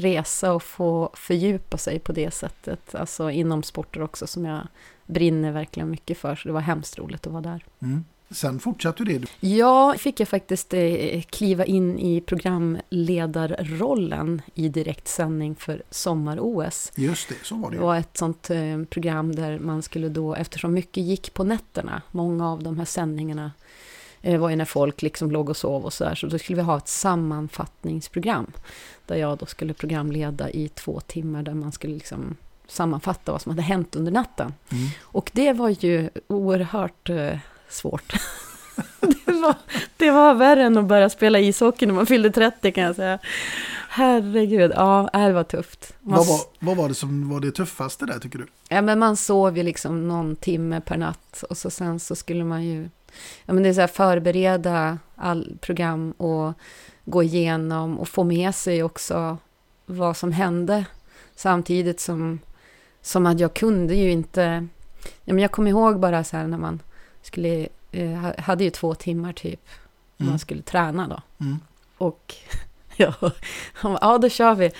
Speaker 6: resa och få fördjupa sig på det sättet. Alltså inom sporter också som jag brinner verkligen mycket för. Så det var hemskt roligt att vara där.
Speaker 5: Mm. Sen fortsatte det.
Speaker 6: Ja, fick jag faktiskt eh, kliva in i programledarrollen i direktsändning för sommar-OS.
Speaker 5: Just det, så var det
Speaker 6: Det var ett sånt eh, program där man skulle då, eftersom mycket gick på nätterna, många av de här sändningarna var ju när folk liksom låg och sov och sådär, så då skulle vi ha ett sammanfattningsprogram. Där jag då skulle programleda i två timmar, där man skulle liksom sammanfatta vad som hade hänt under natten.
Speaker 5: Mm.
Speaker 6: Och det var ju oerhört eh, svårt. det, var, det var värre än att börja spela ishockey när man fyllde 30 kan jag säga. Herregud, ja, det var tufft. Man,
Speaker 5: Vad var, vad var det som var det tuffaste där tycker du?
Speaker 6: ja, men man sov ju liksom någon timme per natt och så sen så skulle man ju ja, men det är så här, förbereda all program och gå igenom och få med sig också vad som hände samtidigt som, som att jag kunde ju inte... Ja, men jag kommer ihåg bara så här när man skulle... Eh, ha- hade ju två timmar typ när
Speaker 5: Mm.
Speaker 6: man skulle träna då.
Speaker 5: Mm.
Speaker 6: Och ja, han bara, ja, då kör vi.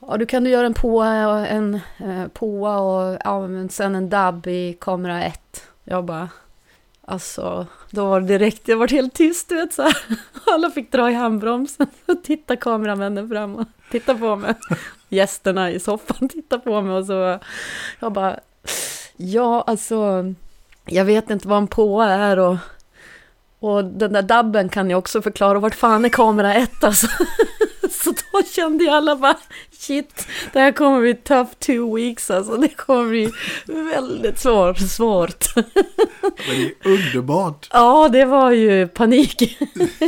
Speaker 6: Ja, du kan du göra en påa och en eh, påa och ja, men sen en dubb i kamera ett. Jag bara, alltså, då var det direkt, jag var helt tyst, du vet så här. Alla fick dra i handbromsen och titta kameramännen fram och titta på mig. Gästerna i soffan titta på mig och så, jag bara, ja, alltså, jag vet inte vad en påa är och och den där dabben kan jag också förklara, vart fan är kamera ett alltså? Så då kände ju alla bara, shit, det här kommer bli tough two weeks alltså, det kommer bli väldigt svår, svårt.
Speaker 5: Men det är underbart.
Speaker 6: Ja, det var ju panik.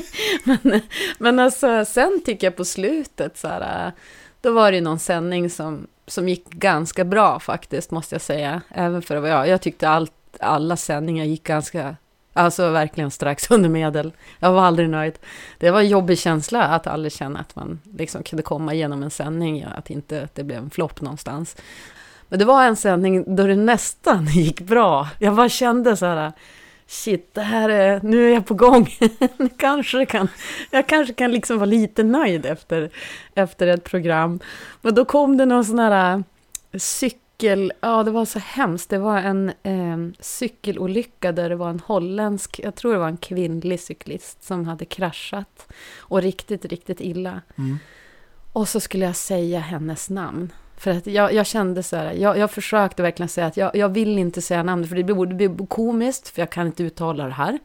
Speaker 6: men, men alltså, sen tycker jag på slutet så här, då var det någon sändning som, som gick ganska bra faktiskt, måste jag säga. Även för vara jag. Jag tyckte allt, alla sändningar gick ganska, alltså verkligen strax under medel. Jag var aldrig nöjd. Det var en jobbig känsla att aldrig känna att man liksom kunde komma igenom en sändning, att inte det blev en flopp någonstans. Men det var en sändning då det nästan gick bra. Jag bara kände så här, shit, det här är, nu är jag på gång. Kanske kan, jag kanske kan liksom vara lite nöjd efter, efter ett program. Men då kom det någon sån här eh, cykel, ja det var så hemskt. Det var en eh, cykelolycka där det var en holländsk, jag tror det var en kvinnlig cyklist som hade kraschat. Och riktigt, riktigt illa.
Speaker 5: Mm.
Speaker 6: Och så skulle jag säga hennes namn. För att jag, jag kände så här, jag, jag försökte verkligen säga att jag, jag vill inte säga namnet för det blir, det blir komiskt, för jag kan inte uttala det här.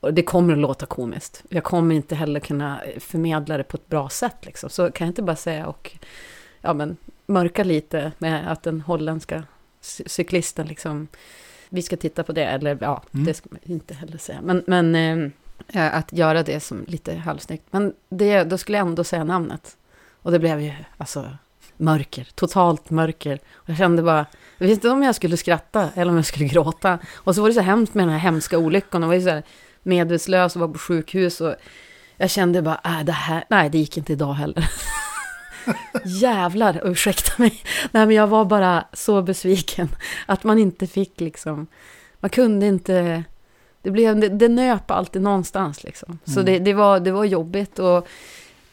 Speaker 6: Och det kommer att låta komiskt. Jag kommer inte heller kunna förmedla det på ett bra sätt. Liksom. Så kan jag inte bara säga och ja, men, mörka lite med att den holländska cy- cyklisten liksom, vi ska titta på det, eller ja,
Speaker 5: Mm.
Speaker 6: det ska man inte heller säga. Men, men eh, att göra det som lite halvsnyggt. Men det, då skulle jag ändå säga namnet. Och det blev ju, alltså, mörker, totalt mörker. Och jag kände bara, jag visste inte om jag skulle skratta eller om jag skulle gråta. Och så var det så hemskt med den här hemska olyckan. Jag var ju så här medvetslös och var på sjukhus. Och jag kände bara, äh, det här, nej det gick inte idag heller. Jävlar, ursäkta mig. Nej men jag var bara så besviken. Att man inte fick liksom, man kunde inte, det, blev, det, det nöp alltid någonstans liksom. Så
Speaker 5: Mm.
Speaker 6: det, det, var, det var jobbigt. Och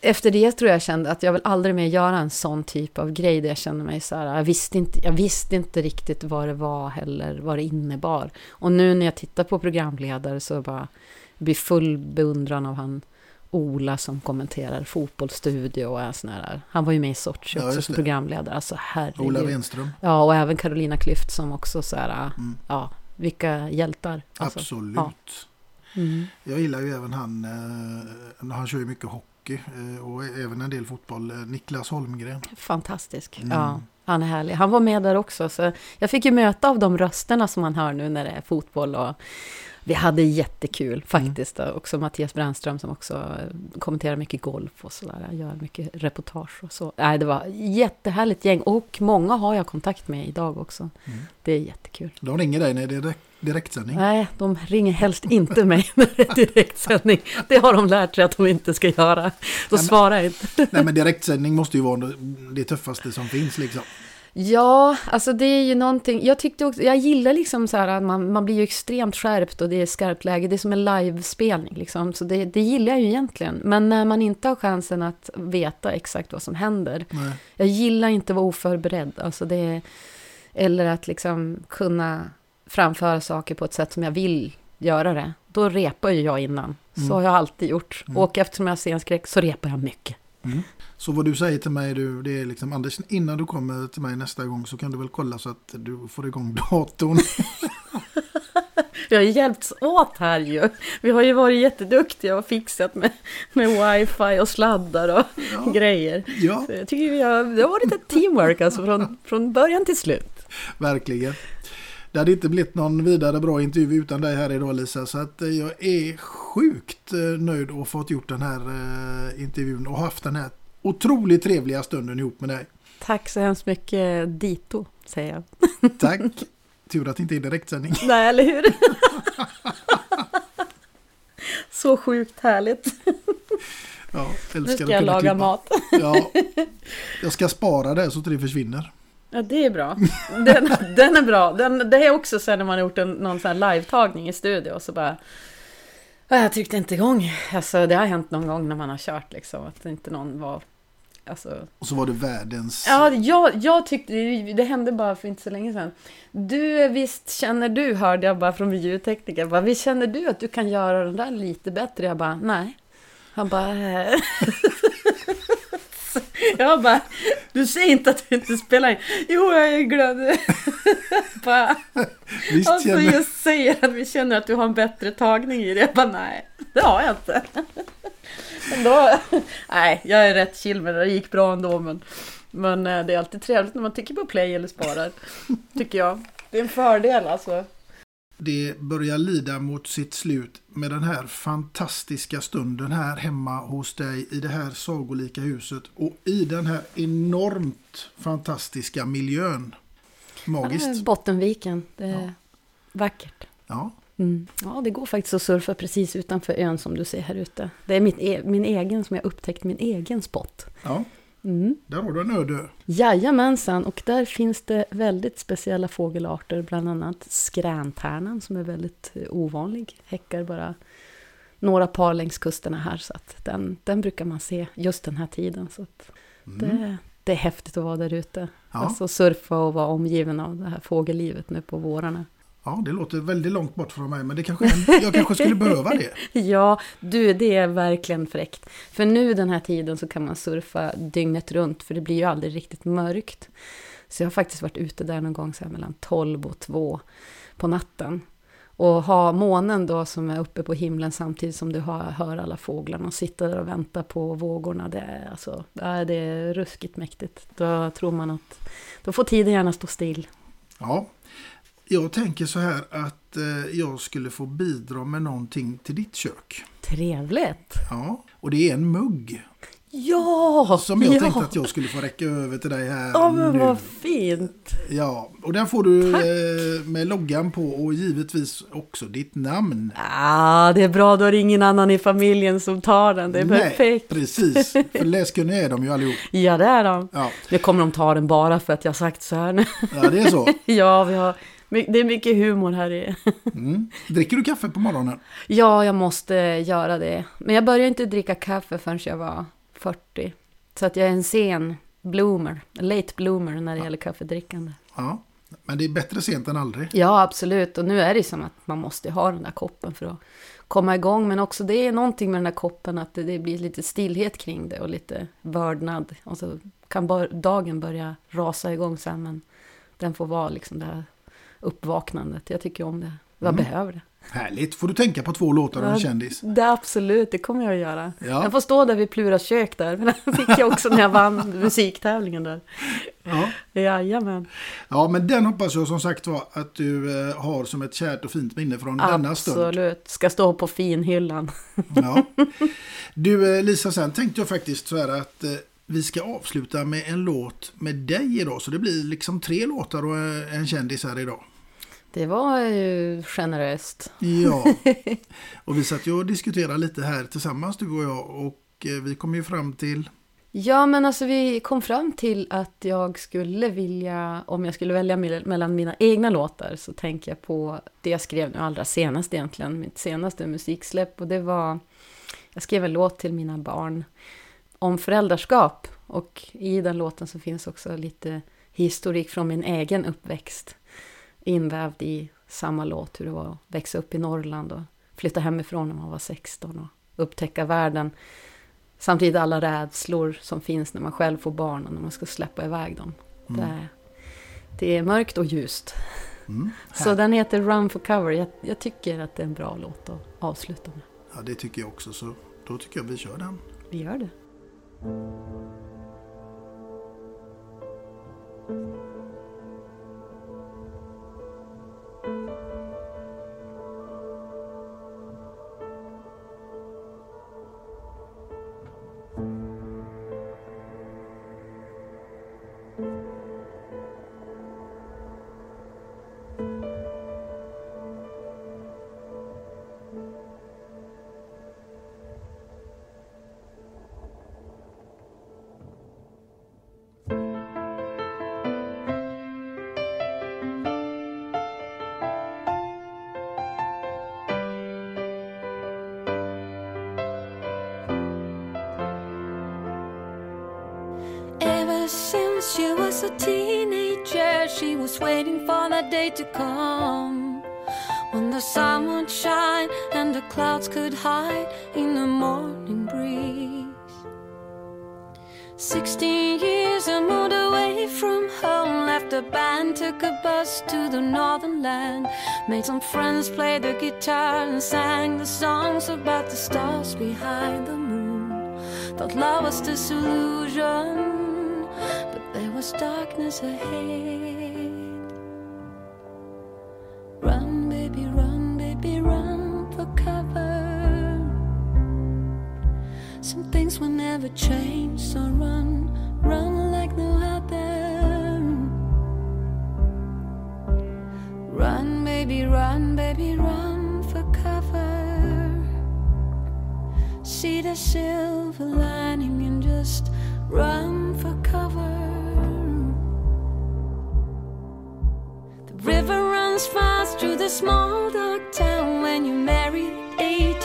Speaker 6: efter det tror jag kände att jag vill aldrig mer göra en sån typ av grej där jag kände mig så här, jag visste inte, jag visste inte riktigt vad det var heller, vad det innebar. Och nu när jag tittar på programledare så bara, blir full beundran av han Ola som kommenterar fotbollsstudio och sån här, han var ju med i Sochi
Speaker 5: Ja,
Speaker 6: också
Speaker 5: just
Speaker 6: som programledare, alltså herregud.
Speaker 5: Ola Wenström.
Speaker 6: Ja, och även Carolina Klüft som också så här,
Speaker 5: Mm.
Speaker 6: ja, vilka hjältar. Alltså,
Speaker 5: Absolut.
Speaker 6: Ja. Mm.
Speaker 5: Jag gillar ju även han, eh, han kör ju mycket hockey eh, och även en del fotboll, eh, Niklas Holmgren.
Speaker 6: Fantastisk.
Speaker 5: Mm.
Speaker 6: Ja, han är härlig. Han var med där också. Så jag fick ju möta av de rösterna som man hör nu när det är fotboll. Och vi hade jättekul faktiskt. Och Också Mattias Brännström som också eh, kommenterar mycket golf och sådär. Gör mycket reportage och så. Nej, det var jättehärligt gäng. Och många har jag kontakt med idag också.
Speaker 5: Mm.
Speaker 6: Det är jättekul.
Speaker 5: De ringer dig när det är direkt, direktsändning.
Speaker 6: Nej, de ringer helst inte mig när det är direktsändning. Det har de lärt sig att de inte ska göra. Då
Speaker 5: men-
Speaker 6: svarar jag inte.
Speaker 5: Nej men direktsändning måste ju vara det tuffaste som finns liksom.
Speaker 6: Ja, alltså det är ju någonting. Jag tyckte också, jag gillar liksom så här att man, man blir ju extremt skärpt och det är skarpt läge. Det är som en livespelning liksom. Så det, det gillar jag ju egentligen. Men när man inte har chansen att veta exakt vad som händer.
Speaker 5: Nej.
Speaker 6: Jag gillar inte att vara oförberedd. Alltså det, eller att liksom kunna framföra saker på ett sätt som jag vill göra det. då repar ju jag innan. Så
Speaker 5: Mm.
Speaker 6: har jag alltid gjort.
Speaker 5: Mm.
Speaker 6: Och eftersom jag har scenskräck så repar jag mycket.
Speaker 5: Mm. Så vad du säger till mig, du, det är liksom Anders, innan du kommer till mig nästa gång så kan du väl kolla så att du får igång datorn.
Speaker 6: Vi har ju hjälpts åt här ju. Vi har ju varit jätteduktiga och fixat med, med wifi och sladdar och grejer.
Speaker 5: Ja.
Speaker 6: Så jag tycker vi har, det har varit ett teamwork alltså från, från början till slut.
Speaker 5: Verkligen. Det hade inte blivit någon vidare bra intervju utan dig här idag Lisa. Så att eh, jag är sjukt eh, nöjd och fått gjort den här eh, intervjun och haft den här otroligt trevliga stunden ihop med dig.
Speaker 6: Tack så hemskt mycket dito, säger jag.
Speaker 5: Tack. Tur att det inte är direktsändning.
Speaker 6: Nej, eller hur? så sjukt härligt.
Speaker 5: Ja,
Speaker 6: Nu ska jag laga
Speaker 5: klippa.
Speaker 6: mat.
Speaker 5: Ja, jag ska spara det så att det försvinner.
Speaker 6: Ja, det är bra. Den, den är bra. Den, det är också så här när man har gjort en, någon sån här live-tagning i studio och så bara... "Ah, Jag tryckte inte igång. Alltså det har hänt någon gång när man har kört liksom. Att inte någon var... Alltså...
Speaker 5: Och så var det världens...
Speaker 6: Ja, jag, jag tyckte... Det hände bara för inte så länge sedan. Du, visst känner du, hörde jag bara från min ljudtekniker. Bara, visst känner du att du kan göra den där lite bättre? Jag bara, nej. Han bara... "Eh." Jag bara, du säger inte att du inte spelar in. Jo, jag är glad. bara,
Speaker 5: Visst
Speaker 6: alltså,
Speaker 5: känner-
Speaker 6: jag säger att vi känner att du har en bättre tagning i det. Jag bara, nej, det har jag inte. Men då, nej, jag är rätt chill med det. Det gick bra ändå. Men, men eh, det är alltid trevligt när man trycker på play eller sparar. Tycker jag. Det är en fördel alltså.
Speaker 5: Det börjar lida mot sitt slut med den här fantastiska stunden här hemma hos dig i det här sagolika huset och i den här enormt fantastiska miljön. Magiskt.
Speaker 6: Ja, Bottenviken, det är vackert.
Speaker 5: Ja.
Speaker 6: Mm. Ja, det går faktiskt att surfa precis utanför ön som du ser här ute. Det är mitt e- min egen som jag upptäckt, min egen spot.
Speaker 5: ja,
Speaker 6: Mm.
Speaker 5: där har du en öde.
Speaker 6: Jajamensan, och där finns det väldigt speciella fågelarter, bland annat skränternan som är väldigt eh, ovanlig. Häckar bara några par längs kusterna här, så att den, den brukar man se just den här tiden. Så att det, det är häftigt att vara där ute.
Speaker 5: Ja.
Speaker 6: Alltså surfa och vara omgiven av det här fågellivet nu på vårarna.
Speaker 5: Ja, det låter väldigt långt bort från mig men det kanske, jag kanske skulle behöva det.
Speaker 6: Ja, du, det är verkligen fräckt. För nu den här tiden så kan man surfa dygnet runt, för det blir ju aldrig riktigt mörkt. Så jag har faktiskt varit ute där någon gång så mellan 12 och 2 på natten. Och ha månen då som är uppe på himlen samtidigt som du hör alla fåglarna och sitta där och vänta på vågorna. Det är, alltså, det är ruskigt mäktigt. Då tror man att då får tiden gärna stå still.
Speaker 5: Ja, jag tänker så här att eh, jag skulle få bidra med någonting till ditt kök.
Speaker 6: Trevligt!
Speaker 5: Ja, och det är en mugg.
Speaker 6: Ja!
Speaker 5: Som jag
Speaker 6: ja.
Speaker 5: tänkte att jag skulle få räcka över till dig här
Speaker 6: Ja, men
Speaker 5: nu.
Speaker 6: vad fint!
Speaker 5: Ja, och där får du
Speaker 6: Tack.
Speaker 5: eh, med loggan på och givetvis också ditt namn.
Speaker 6: Ah, det är bra, då är det ingen annan i familjen som tar den. Det är
Speaker 5: Nej,
Speaker 6: perfekt.
Speaker 5: precis. För läskunniga är de ju allihop.
Speaker 6: Ja, det är de.
Speaker 5: Ja.
Speaker 6: Nu kommer de ta den bara för att jag sagt så här nu.
Speaker 5: Ja, det är så.
Speaker 6: ja, vi har, det är mycket humor här i.
Speaker 5: Mm. Dricker du kaffe på morgonen?
Speaker 6: ja, jag måste göra det. Men jag började inte dricka kaffe förrän jag var 40. Så att jag är en sen bloomer, late bloomer när det gäller kaffedrickande.
Speaker 5: Ja, men det är bättre sent än aldrig.
Speaker 6: Ja, absolut. Och nu är det som att man måste ha den där koppen för att komma igång. Men också det är någonting med den där koppen att det, blir lite stillhet kring det och lite vördnad. Och så kan dagen börja rasa igång sen, men den får vara liksom det här uppvaknandet. Jag tycker om det. Jag
Speaker 5: Mm.
Speaker 6: behöver det.
Speaker 5: Härligt. Får du tänka på två låtar och en kändis.
Speaker 6: Det absolut, det kommer jag att göra.
Speaker 5: Ja.
Speaker 6: Jag får stå där vid Pluras kök där. Men den fick jag också när jag vann musiktävlingen där.
Speaker 5: Ja.
Speaker 6: Jajamän.
Speaker 5: ja, men den hoppas jag som sagt var att du eh, har som ett kärt och fint minne från denna stund.
Speaker 6: Absolut. Ska stå på finhyllan.
Speaker 5: Ja. Du eh, Lisa, sen tänkte jag faktiskt så här att eh, vi ska avsluta med en låt med dig idag. Så det blir liksom tre låtar och en kändis här idag.
Speaker 6: Det var ju generöst.
Speaker 5: Ja, och vi satt ju och diskuterade lite här tillsammans du och jag och eh, vi kom ju fram till
Speaker 6: Ja, men alltså vi kom fram till att jag skulle vilja, om jag skulle välja mell- mellan mina egna låtar, så tänker jag på det jag skrev nu allra senast egentligen, mitt senaste musiksläpp. Och det var, jag skrev en låt till mina barn om föräldraskap. Och i den låten så finns också lite historik från min egen uppväxt invävd i samma låt, hur det var att växa upp i Norrland och flytta hemifrån när man var 16 och upptäcka världen. Samtidigt alla rädslor som finns när man själv får barn och när man ska släppa iväg dem.
Speaker 5: Mm.
Speaker 6: Det, det är mörkt och ljust.
Speaker 5: Mm.
Speaker 6: Så den heter Run for cover. Jag, jag tycker att det är en bra låt att avsluta med.
Speaker 5: Ja, det tycker jag också. Så då tycker jag vi kör den.
Speaker 6: Vi gör det.
Speaker 7: That day to come. When the sun would shine and the clouds could hide in the morning breeze. Sixteen years I moved away from home, left the band, took a bus to the northern land. Made some friends, played the guitar and sang the songs about the stars behind the moon. Thought love was disillusion, but there was darkness ahead. Some things will never change, so run, run like no other. Run, baby, run, baby, run for cover. See the silver lining and just run for cover. The river runs fast through the small dark town. When you marry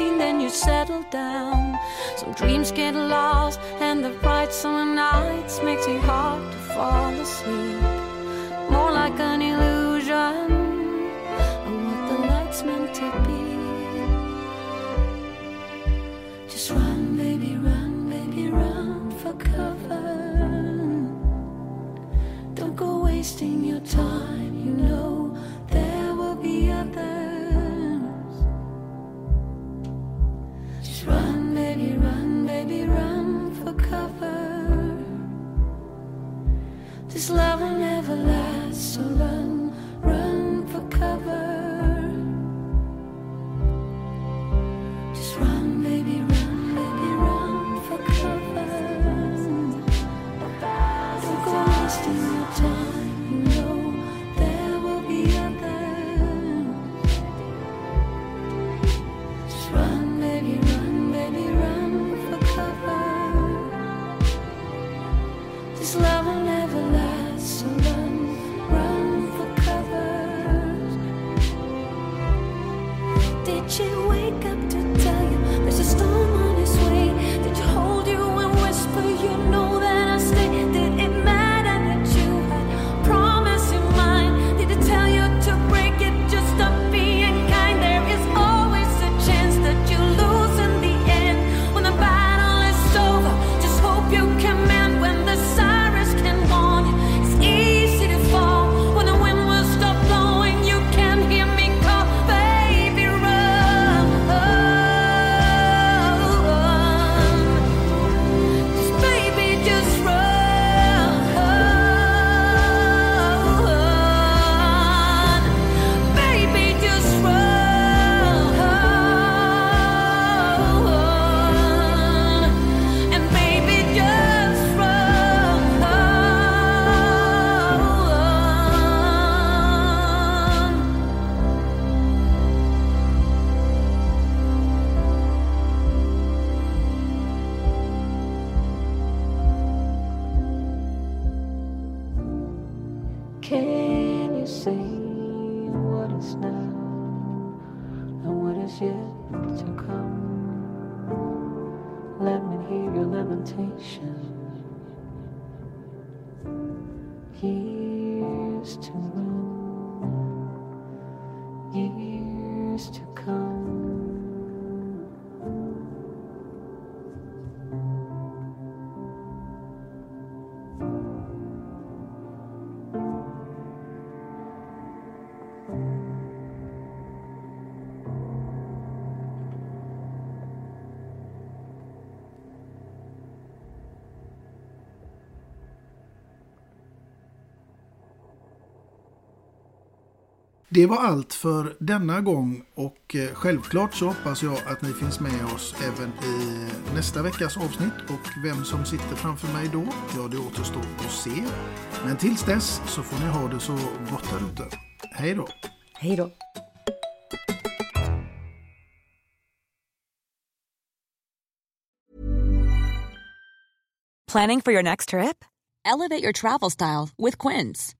Speaker 7: 18, then you settle down. Some dreams get lost, and the bright summer nights makes it hard to fall asleep. More like an illusion of what the lights meant to be. Just run, baby, run, baby, run for cover. Don't go wasting your time, keep.
Speaker 5: Det var allt för denna gång och eh, självklart så hoppas jag att ni finns med oss även i nästa veckas avsnitt och vem som sitter framför mig då, ja det återstår att se. Men tills dess så får ni ha det så gott där ute. Hej då!
Speaker 6: Hej då!
Speaker 15: Planning for your next trip? Elevate your travel style with Quince.